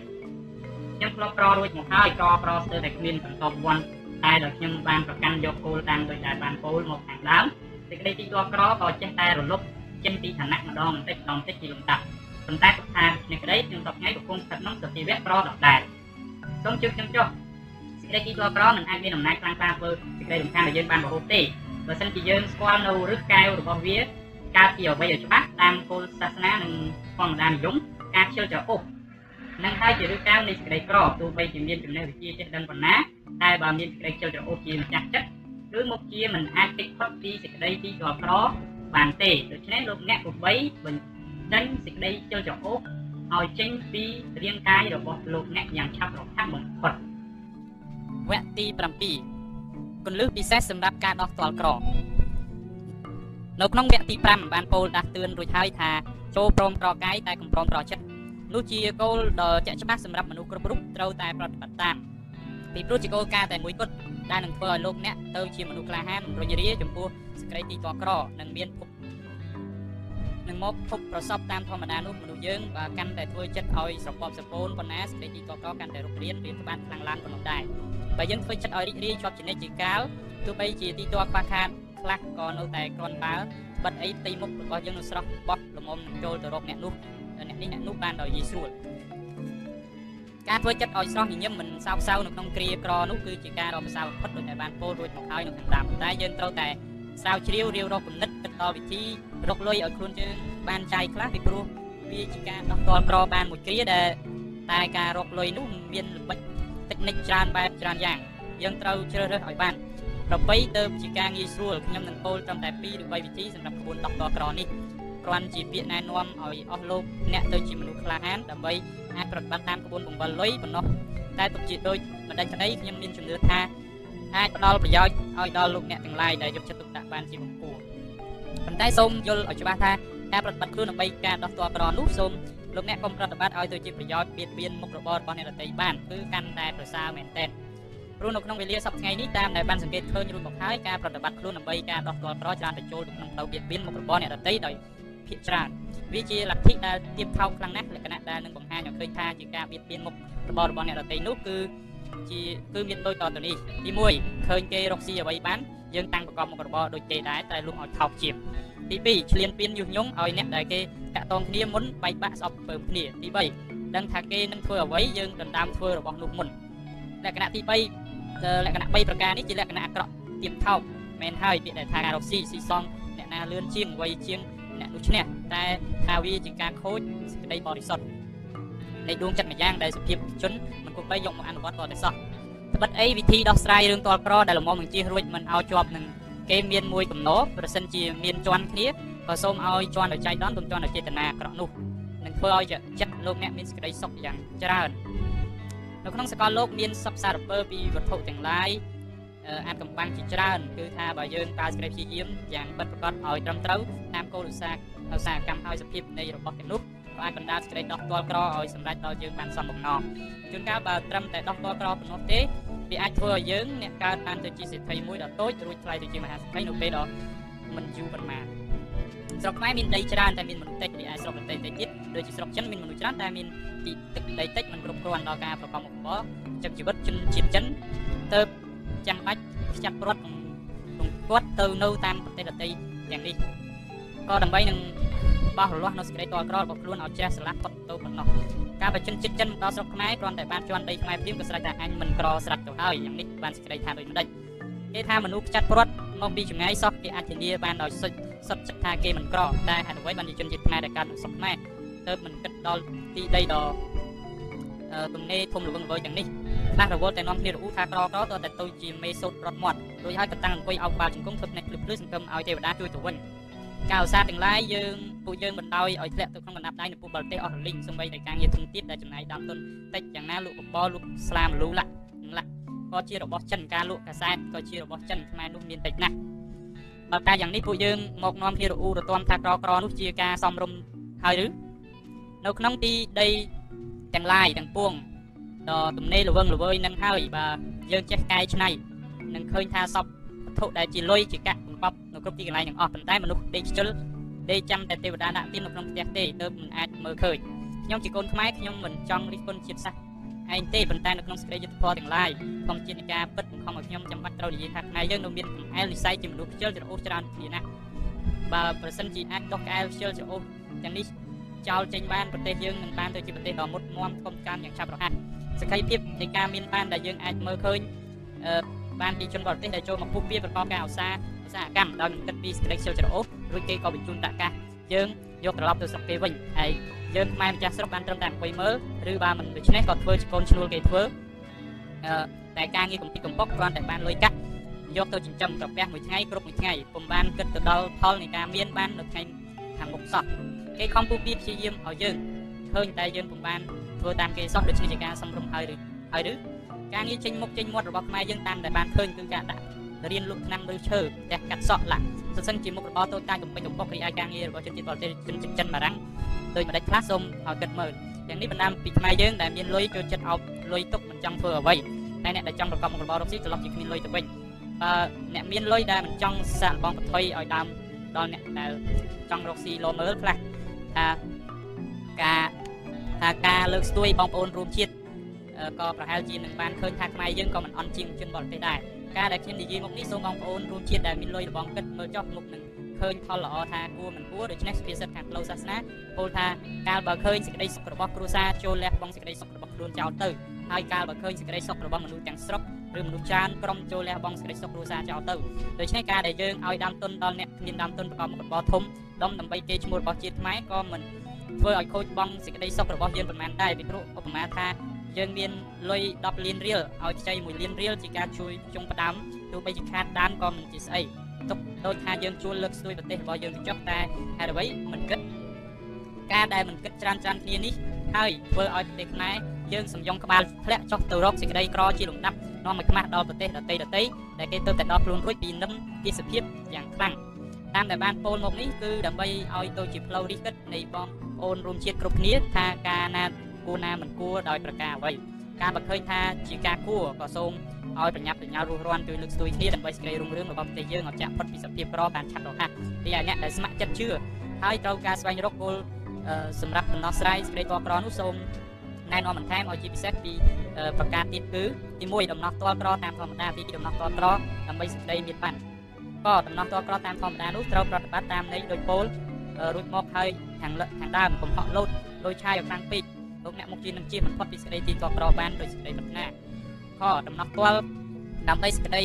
ខ្ញុំធ្លាប់ក្ររួចមកហើយក្រប្រស្ទើរតែគ្មានបន្តវ័នតែដល់ខ្ញុំបានប្រកាន់យកគោលតាមដោយដែលបានពោលមកខាងដើមសេចក្តីទីទាស់ក្រក៏ចេះតែរលត់ចេញពីឋានៈម្ដងបន្តិចម្ដងបន្តិចជាលំដាប់ប៉ុន្តែគាត់ថានេះក្តីខ្ញុំសពថ្ងៃកំពុងស្ថិតក្នុងសភាវៈប្រដដែលសូមជឿខ្ញុំចុះសេចក្តីទីទាស់ក្រមិនអាចមានអំណាចខ្លាំងក្លាធ្វើសេចក្តីរំខានដែលយើងបានរហូតទេបើសិនជាយើងស្គាល់នៅរឹសកែវរបស់វា កើតពីអ្វីឲ្យច្បាស់តាមគោលសាសនានិងធម្មតានិយមការខ្ជិលច្រអូសនឹងហើយជាឬកៅនៃសេចក្តីក្រទោះបីជាមានចំណេះវិជ្ជាចេះដឹងប៉ុណ្ណាតែបើមានសេចក្តីខ្ជិលច្រអូសជាម្ចាស់ចិត្តឬមុខជាមិនអាចគេចផុតពីសេចក្តីទីក្រក្របានទេដូច្នេះលោកអ្នកគប្បីបញ្ចេញសេចក្តីខ្ជិលច្រអូសឲ្យចេញពីរាងកាយរបស់លោកអ្នកយ៉ាងឆាប់រហ័សបំផុតវគ្គទី7គន្លឹះពិសេសសម្រាប់ការដោះស្ទាល់ក្រ នៅក្នុងវគ្គទី5បានពោលដាស់តឿនរួចហើយថាចូលព្រមក្រកាយតែកុំព្រមក្រចិត្តនោះជាគោលដ៏ជាក់ច្បាស់សម្រាប់មនុស្សគ្រប់រូបត្រូវតែប្រតិបត្តិតាមពីព្រោះជាគោលការណ៍តែមួយគត់ដែលនឹងធ្វើឲ្យលោកអ្នកទៅជាមនុស្សក្លាហានរុញរាចំពោះសេចក្តីទីកក្រនិងមានភពនឹងមកភពប្រសពតាមធម្មតានោះមនុស្សយើងបើកាន់តែធ្វើចិត្តឲ្យស្រពប់ស្រពោនប៉ុណ្ណាសេចក្តីទីកក្រកាន់តែរុករៀនរៀនក្បានខ្លាំងឡើងប៉ុណ្ណោះដែរបើយើងធ្វើចិត្តឲ្យរីករាយជាប់ជានិច្ចជាកាលទោះបីជាទីតខ្វះខាត ខ្លះក៏នៅតែគ្រាន់បើបិទអីផ្ទៃមុខរបស់យើងនៅស្រស់បោះល្មមនឹងចូលទៅរកអ្នកនោះអ្នកនេះអ្នកនោះបានដោយងាយស្រួលការធ្វើចិត្តឲ្យស្រស់ញញឹមមិនសោកសៅនៅក្នុងគ្រាក្រនោះគឺជាការរកប្រសើរបំផុតដូចតែបានពោលរួចមកហើយនៅខាងដើមតែយើងត្រូវតែស្រាវជ្រាវរៀវរកគំនិតគិតដល់វិធីរកលុយឲ្យខ្លួនយើងបានចាយខ្លះពីព្រោះវាជាការដោះតល់ក្របានមួយគ្រាដែលតែការរកលុយនោះមានល្បិចតិចនិចច្រើនបែបច្រើនយ៉ាងយើងត្រូវជ្រើសរើសឲ្យបាន ប្របីទៅជាការងាយស្រួលខ្ញុំនឹងពោលត្រឹមតែ2ឬ3វិធីសម្រាប់ក្បួនដោះតល់ក្រនេះគ្រាន់ជាពាក្យណែនាំឲ្យអស់លោកអ្នកទៅជាមនុស្សក្លាហានដើម្បីអាចប្រតិបត្តិតាមក្បួនបង្វិលលុយប៉ុណ្ណោះតែទុកជាដូចបណ្ដឹងក្តីខ្ញុំមានជំនឿថាអាចផ្ដល់ប្រយោជន៍ឲ្យដល់លោកអ្នកទាំងឡាយដែលយកចិត្តទុកដាក់បានជាបំពោប៉ុន្តែសូមយល់ឲ្យច្បាស់ថាការប្រតិបត្តិខ្លួនដើម្បីការដោះស្ទាល់ក្រនោះសូមលោកអ្នកកុំប្រតិបត្តិឲ្យទៅជាប្រយោជន៍បៀតបៀនមុខរបររបស់អ្នកដទៃបានគឺកាន់តែប្រសើរមែនទែន ព្រោះនៅក្នុងវេលាសប្តាហ៍ថ្ងៃនេះតាមដែលបានសង្កេតឃើញរួចមកហើយការប្រតិបត្តិខ្លួនដើម្បីការដោះស្ទាល់ក្រច្រើនទៅចូលទៅក្នុងទៅបៀតបៀនមុខរបរអ្នកដទៃដោយភាគច្រើនវាជាលទ្ធិដែលទៀបថោកខ្លាំងណាស់លក្ខណៈដែលនឹងបង្ហាញឲ្យឃើញថាជាការបៀតបៀនមុខរបររបស់អ្នកដទៃនោះគឺជាគឺមានដូចតទៅនេះទី1ឃើញគេរកស៊ីអ្វីបានយើងតាំងប្រកបមុខរបរដូចគេដែរតែលក់ឲ្យថោកជាងទី2ឆ្លៀនពៀនយុះញងឲ្យអ្នកដែលគេតាក់ទងគ្នាមុនបែកបាក់ស្អប់ពើមគ្នាទី3ដឹងថាគេនឹងធ្វើអ្វីយើងដណ្ដើមធ្វើរបស់នោះមុនលក្ខណៈទី3 លក្ខណៈ3ប្រការនេះជាលក្ខណៈអាក្រក់ទៀបថោកមែនហើយពាក្យដែលថាការរកស៊ីស៊ីសងអ្នកណាលឿនជាងវ័យជាងអ្នកនោះឈ្នះតែថាវាជាការខូចសេចក្តីបរិសុទ្ធនៃដួងចិត្តម្យ៉ាងដែលសុភាពជនមិនគប្បីយកមកអនុវត្តតតែសោះត្បិតអីវិធីដោះស្រាយរឿងតលក្រដែលលំមនឹងជិះរួចមិនឲ្យជាប់នឹងគេមានមួយកំណោប្រសិនជាមានជន់គ្នាក៏សូមឲ្យជន់ដោយចៃដន្យទុំជន់ដោយចេតនាអាក្រក់នោះនឹងធ្វើឲ្យចិត្តលោកអ្នកមានសេចក្តីសុខយ៉ាងច្រើន នៅក្នុងសកលលោកមានសពសារពើពីវត្ថុទាំងឡាយអាចកំបាំងជាច្រើនគឺថាបើយើងប្រើសេចក្តីព្យាយាមយ៉ាងពិតប្រាកដឲ្យត្រឹមត្រូវតាមគោលឧស្សាហ៍ឧស្សាហកម្មឲ្យសភាពនៃរបស់ទាំងនោះក៏អាចបណ្ដាលសេចក្តីដោះទាល់ក្រឲ្យសម្រេចដល់យើងបានសំបំណងជួនកាលបើត្រឹមតែដោះទាល់ក្រប៉ុណ្ណោះទេវាអាចធ្វើឲ្យយើងអ្នកកើតបានទៅជាសេដ្ឋីមួយដ៏តូចរួចថ្លៃទៅជាមហាសេដ្ឋីនៅពេលដ៏មិនយូរប៉ុន្មាន ស្រុកខ្មែរមានដីច្រើនតែមានមនុស្សតិចរីឯស្រុកដទៃតិចទៀតដូចជាស្រុកចិនមានមនុស្សច្រើនតែមានទីទឹកដីតិចមិនគ្រប់គ្រាន់ដល់ការប្រកបមុខរបរចិញ្ចឹមជីវិតជនជាតិចិនទៅចាំបាច់ខ្ចាត់ព្រាត់គាត់ទៅនៅតាមប្រទេសដទៃទាំងនេះក៏ដើម្បីនឹងបោះរលាស់នៅសេចក្តីតក្ររបស់ខ្លួនឲ្យជ្រះស្រឡះផុតទៅប៉ុណ្ណោះការបញ្ចិនចិត្តចិនមកដល់ស្រុកខ្មែរគ្រាន់តែបានជន់ដីខ្មែរព្រាមក៏ស្រេចតែអញមិនក្រស្រេចទៅហើយយ៉ាងនេះបានសេចក្តីថាដូចម្ដេច គេថាមនុស្សខ្ចាត់ព្រាត់មកពីចម្ងាយសោះគេអាចធានាបានដោយសុទ្ធសុទ្ធចិត្តថាគេមិនក្រតែហេតុអ្វីបានជាជនជាតិខ្មែរដែលកើតនៅស្រុកខ្មែរទៅមិនគិតដល់ទីដីដ៏ទំនេរធំល្វឹងល្វើយទាំងនេះខ្លះរវល់តែនាំគ្នារអ៊ូថាក្រក្រតតែទៅជាមេសូតរត់មាត់រួចហើយក៏តាំងអង្គុយអោបក្បាលជង្គង់ធ្វើភ្នែកភ្លឺភ្លឺសង្កឹមឲ្យទេវតាជួយទៅវិញការឧស្សាហ៍ទាំងឡាយយើងពួកយើងបណ្ដោយឲ្យធ្លាក់ទៅក្នុងកណ្ដាប់ដៃនៅពួកបរទេសអស់រលីងសម្បីតែការងារធំទៀតដែលចំណាយដើមទុនតិចយ៉ាងណាលក់បបរលក់ស្លាមលូឡាក់ឡា ក់ក៏ជារបស់ចិនការលក់កាសែតក៏ជារបស់ចិនខ្មែរនោះមានតិចណាស់បើតែយ៉ាងនេះពួកយើងមកនាំគ្នារអ៊ូរទាំថាក្រក្រនោះជាការសំរុំហើយឬនៅក្នុងទីដីទាំងឡាយទាំងពួងដ៏ទំនេរល្វឹងល្វើយនឹងហើយបើយើងចេះកែច្នៃនឹងឃើញថាសពវត្ថុដែលជាលុយជាកាក់បង្កប់នៅគ្រប់ទីកន្លែងទាំងអស់ប៉ុន្តែមនុស្សដេកខ្ជិលដេកចាំតែទេវតាដាក់ទាននៅក្នុងផ្ទះទេទើបមិនអាចមើលឃើញខ្ញុំជាកូនខ្មែរខ្ញុំមិនចង់រិះគន់ជាតិសាសន៍ ឯងទេប៉ុន្តែនៅក្នុងសេចក្តីយុត្តិធម៌ទាំងឡាយធម្មជាតិនៃការពិតបង្ខំឲ្យខ្ញុំចាំបាច់ត្រូវនិយាយថាខ្មែរយើងនៅមានកំអែលនិស័យជាមនុស្សខ្ជិលច្រអូសច្រើនគ្នាណាស់បើប្រសិនជាអាចដោះក្អែលខ្ជិលច្រអូសទាំងនេះចោលចេញបានប្រទេសយើងនឹងបានទៅជាប្រទេសដ៏មុតមមធំកាន់យ៉ាងឆាប់រហ័សសក្ខីភាពនៃការមានបានដែលយើងអាចមើលឃើញអឺបានពីជនបរទេសដែលចូលមកពុះពៀប្រកបការឧស្សាហ៍ឧស្សាហកម្មដោយមិនគិតពីសេចក្តីខ្ជិលច្រអូសរួចគេក៏បញ្ជូនដាក់កាសយើងយកត្រឡប់ទៅស្រុកគេវិញហើយ យើងខ្មែរម្ចាស់ស្រុកបានត្រឹមតែអង្គុយមើលឬបើមិនដូច្នេះក៏ធ្វើជាកូនឈ្នួលគេធ្វើអឺតែការងារកំពីកំប៉ុកគ្រាន់តែបានលុយកាក់យកទៅចិញ្ចឹមក្រពះមួយថ្ងៃគ្រប់មួយថ្ងៃពុំបានគិតទៅដល់ផលនៃការមានបាននៅថ្ងៃខាងមុខសោះគេខំពុះពៀព្យាយាមឲ្យយើងឃើញតែយើងពុំបានធ្វើតាមគេសោះដូច្នេះជាការសំរុំហើយឬហើយឬការងារចេញមុខចេញមាត់របស់ខ្មែរយើងតាមតែបានឃើញគឺការដាក់រៀនលុបឆ្នាំលើឈើផ្ទះកាត់សក់ឡាសិនសិនជាមុខរបរតូចតាចកំពេញកំពុករីឯការងាររបស់ជនជាតិបរទេសជនជាតិចិនបារាំង ដូចម្ដេចខ្លះសូមឲ្យគិតមើលយ៉ាងនេះបណ្ដាលពីខ្មែរយើងដែលមានលុយចូលចិត្តអោបលុយទុកមិនចង់ធ្វើអ្វីតែអ្នកដែលចង់ប្រកបមុខរបររកស៊ីត្រឡប់ជាគ្មានលុយទៅវិញបើអ្នកមានលុយដែលមិនចង់សាកល្បងបន្ថយឲ្យដើមដល់អ្នកដែលចង់រកស៊ីលោមើលខ្លះថាការថាការលើកស្ទួយបងប្អូនរួមជាតិក៏ប្រហែលជានឹងបានឃើញថាខ្មែរយើងក៏មិនអន់ជាងជនបរទេសដែរការដែលខ្ញុំនិយាយមកនេះសូមបងប្អូនរួមជាតិដែលមានលុយរបងគិតមើលចុះមុខនឹង ឃើញផលល្អថាគួរមិនគួរដូច្នេះសុភាសិតខាងផ្លូវសាសនាពោលថាកាលបើឃើញសេចក្តីសុខរបស់គ្រួសារចូលលះបង់សេចក្តីសុខរបស់ខ្លួនចោលទៅហើយកាលបើឃើញសេចក្តីសុខរបស់មនុស្សទាំងស្រុកឬមនុស្សច្រើនក្រុមចូលលះបង់សេចក្តីសុខគ្រួសារចោលទៅដូច្នេះការដែលយើងឲ្យដើមទុនដល់អ្នកមានដើមទុនប្រកបមុខរបរធំដុំដើម្បីគេឈ្មោះរបស់ជាតិខ្មែរក៏មិនធ្វើឲ្យខូចបង់សេចក្តីសុខរបស់យើងប្រមាណដែរពីព្រោះឧបមាថាយើងមានលុយ10លានរៀលឲ្យខ្ចី1លានរៀលជាការជួយជុំផ្ដាំទោះបីជាខាតដានក៏មិនជាស្អី ទុកដូចថាយើងជួលលើកស្ទួយប្រទេសរបស់យើងទៅចុះតែហេតុអ្វីមិនគិតការដែលមិនគិតច្រើនច្រើនគ្នានេះហើយធ្វើឲ្យប្រទេសខ្មែរយើងសំយងក្បាលធ្លាក់ចុះទៅរកសេចក្តីក្រជាលំដាប់នាំឲ្យខ្មាស់ដល់ប្រទេសដទៃដទៃដែលគេទៅតែដល់ខ្លួនរួចពីនឹងទេសភាពយ៉ាងខ្លាំងតាមដែលបានពោលមកនេះគឺដើម្បីឲ្យទៅជាផ្លូវរិះគិតនៃបងប្អូនរួមជាតិគ្រប់គ្នាថាការណាគួរណាមិនគួរដោយប្រការអ្វីការបើឃើញថាជាការគួរក៏សូម ឲ្យប្រញាប់ប្រញាល់រស់រាន់ជួយលើកស្ទួយគ្នាដើម្បីសេចក្តីរុងរឿងរបស់ប្រទេសយើងឲ្យចាក់ផុតពីសភាពក្របានឆាប់រហ័សទីឲ្យអ្នកដែលស្ម័គ្រចិត្តជឿហើយត្រូវការស្វែងរកគោលសម្រាប់ដំណោះស្រាយសេចក្តីតក្រនោះសូមណែនាំបន្ថែមឲ្យជាពិសេសពីប្រការទៀតគឺទី1ដំណោះតលក្រតាមធម្មតាទី2ដំណោះតលក្រដើម្បីសេចក្តីមានបានក៏ដំណោះតលក្រតាមធម្មតានោះត្រូវប្រតិបត្តិតាមន័យដោយពោលរួចមកហើយខាងខាងដើមកុំហក់លោតដោយឆាយឲ្យខ្លាំងពេកលោកអ្នកមុខជានឹងជាមិនផុតពីសេចក្តីទីតក្របានដោយសេចក្តីប្រាថ្នា ខដំណោះទាល់ដើម្បីសេចក្តី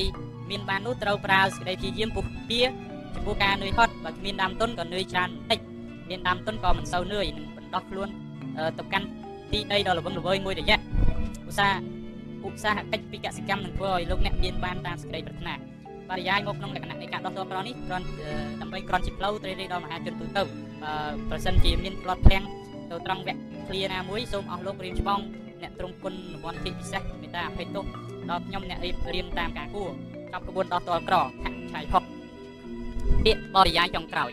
មានបាននោះត្រូវប្រើសេចក្តីព្យាយាមពុះពៀចំពោះការនឿយហត់បើគ្មានដើមទុនក៏នឿយច្រើនបន្តិចមានដើមទុនក៏មិនសូវនឿយនឹងបណ្ដោះខ្លួនទៅកាន់ទីដីដ៏ល្វឹងល្វើយមួយរយៈឧស្សាហ៍ឧស្សាហកិច្ចពីកសិកម្មនឹងធ្វើឲ្យលោកអ្នកមានបានតាមសេចក្តីប្រាថ្នាបរិយាយមកក្នុងលក្ខណៈនៃការដោះទ័លក្រនេះគ្រាន់ដើម្បីគ្រាន់ជាផ្លូវត្រីរីដល់មហាជនទូទៅបើប្រសិនជាមានផ្លត់ផ្លាំងទៅត្រង់វគ្គឃ្លាណាមួយសូមអស់លោករៀនច្បង អ្នកទ្រង់គុណរង្វាន់ជាពិសេសមេត្តាអភ័យទោសដល់ខ្ញុំអ្នករៀបរៀងតាមការគួរកັບក្បួនដោះទ័លក្រហាក់ឆាយផុកពាក្យបរិយាយចុងក្រោយ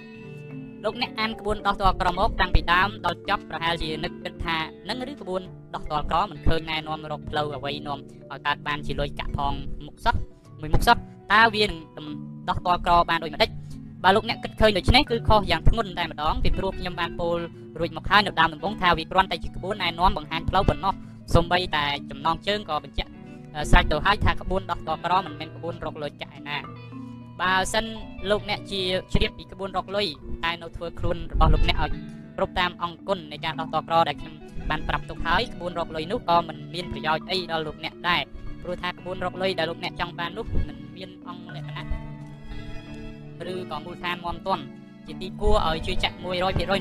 លោកអ្នកអានក្បួនដោះទ័លក្រមកតាំងពីដើមដល់ចប់ប្រហែលជានឹកគិតថានឹងឬក្បួនដោះទ័លក្រមិនឃើញណែនាំរកផ្លូវអ្វីនាំឲ្យកើតបានជាលុយកាក់ផងមុខសោះមួយមុខសោះតើវានឹងដោះទ័លក្របានដូចម្ដេចបើលោកអ្នកគិតឃើញដូច្នេះគឺខុសយ៉ាងធ្ងន់តែម្ដងពីព្រោះខ្ញុំបានពោលរួចមកហើយនៅដើមដំបូងថាវាគ្រាន់តែជាក្បួនណែនាំបង្ហាញផ្លូវប៉ុណ្ណោះ សូម្បីតែចំណងជើងក៏បញ្ជាក់ស្រេចទៅហើយថាក្បួនដោះតក្រមិនមែនក្បួនរកលុយចាក់ឯណាបើសិនលោកអ្នកជាជ្រាបពីក្បួនរកលុយតែនៅធ្វើខ្លួនរបស់លោកអ្នកឲ្យគ្រប់តាមអង្គគុណនៃការដោះតក្រដែលខ្ញុំបានប្រាប់ទុកហើយក្បួនរកលុយនោះក៏មិនមានប្រយោជន៍អីដល់លោកអ្នកដែរព្រោះថាក្បួនរកលុយដែលលោកអ្នកចង់បាននោះមិនមានអង្គលក្ខណៈឬក៏មូលដ្ឋានមមទន់ជាទីគួរឲ្យជួយចាក់100%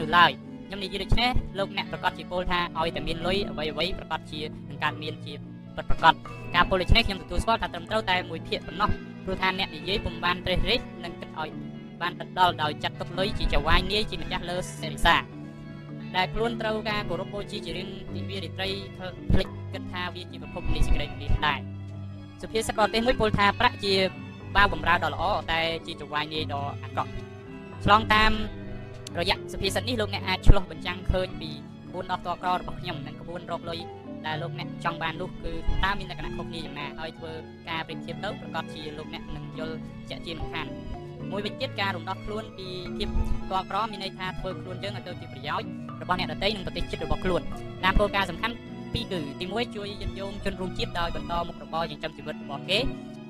នោះឡើយ ខ្ញុំនិយាយដូច្នេះលោកអ្នកប្រកាសជាពលថាឲ្យតែមានលុយអ្វីអ្វីប្រកាសជានឹងកើតមានជាពិតប្រាកដការពលដូច្នេះខ្ញុំទទួលស្គាល់ថាត្រឹមត្រូវតែមួយភាគប៉ុណ្ណោះព្រោះថាអ្នកនិយាយពុំបានត្រេះរិះនិងគិតឲ្យបានដិតដល់ដោយចាត់ទុកលុយជាចវាយនាយជាម្ចាស់លើសេរីសាដែលខ្លួនត្រូវការគោរពបូជាជារៀងទិវារិត្រីភ្លេចគិតថាវាជាប្រភពនៃសេចក្តីលៀនដែរសុភាសិតកទេសមួយពោលថាប្រាក់ជាបាវបំរើដ៏ល្អតែជាចវាយនាយដ៏អាក្រក់ឆ្លងតាម រយៈសុភាសិតនេះលោកអ្នកអាចឆ្លោះបញ្ចាំងឃើញពីក្បួនដោះតក្ររបស់ខ្ញុំនិងក្បួនរកលុយដែលលោកអ្នកចង់បាននោះគឺតើមានលក្ខណៈខុសគ្នាយ៉ាងណាហើយធ្វើការប្រៀបធៀបទៅប្រកាសជាលោកអ្នកនឹងយល់ជាក់ជាមិនខានមួយវិញទៀតការរំដោះខ្លួនពីភាពកក្រមានន័យថាធ្វើខ្លួនយើងឲ្យទៅជាប្រយោជន៍របស់អ្នកដទៃនិងប្រទេសជាតិរបស់ខ្លួនតាមគោលការណ៍សំខាន់ពីរគឺទី1ជួយយឹតយងជនរួមជាតិដោយបន្តមុខរបរចិញ្ចឹមជីវិតរបស់គេ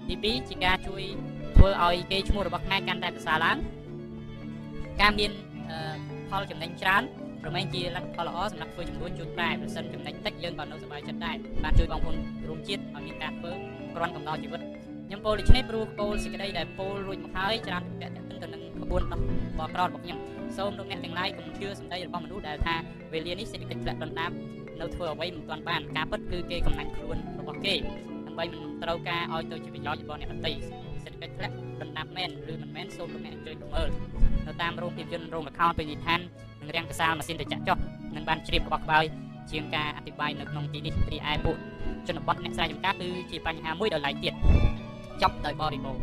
ទី2ជាការជួយធ្វើឲ្យគេឈ្មោះរបស់ខ្មែរកាន់តែប្រសើរឡើងការមាន ផលចំណេញច្រើនប្រមែងជាលទ្ធផលល្អសម្រាប់ធ្វើចំនួនជួនតែប្រសិនចំណេញតិចយើងក៏នៅសប្បាយចិត្តដែរបានជួយបងប្អូនរួមជាតិឲ្យមានការធ្វើគ្រាន់កំណត់ជីវិតខ្ញុំពោលដូច្នេះព្រោះគោលសេចក្តីដែលពោលរួចមកហើយច្រើនពាក់ទៅនឹងក្បួនដោះបកក្រោតរបស់ខ្ញុំសូមលោកអ្នកទាំងឡាយកុំជឿសម្ដីរបស់មនុស្សដែលថាវេលានេះសេដ្ឋកិច្ចធ្លាក់ដុនដាបនៅធ្វើអ្វីមិនទាន់បានការពិតគឺគេកំណាញ់ខ្លួនរបស់គេដើម្បីមិនត្រូវការឲ្យទៅជាប្រយោជន៍របស់អ្នកដទៃ សេដ្ឋកិច្ចធ្លាក់ដណ្ដាប់មែនឬមិនមែនសូមលោកអ្នកជួយមើលនៅតាមរោងភាពយន្តរោងល្ខោនពេញនិឋាននិងរាំងកសាលម៉ាស៊ីនត្រជាក់ចុះនឹងបានជ្រាបរបស់ក្បាយជាងការអธิบายនៅក្នុងទីនេះរីឯពួកជនបទអ្នកស្រែចម្ការគឺជាបញ្ហាមួយដល់ឡៃទៀតចប់ដោយបរិបូរណ៍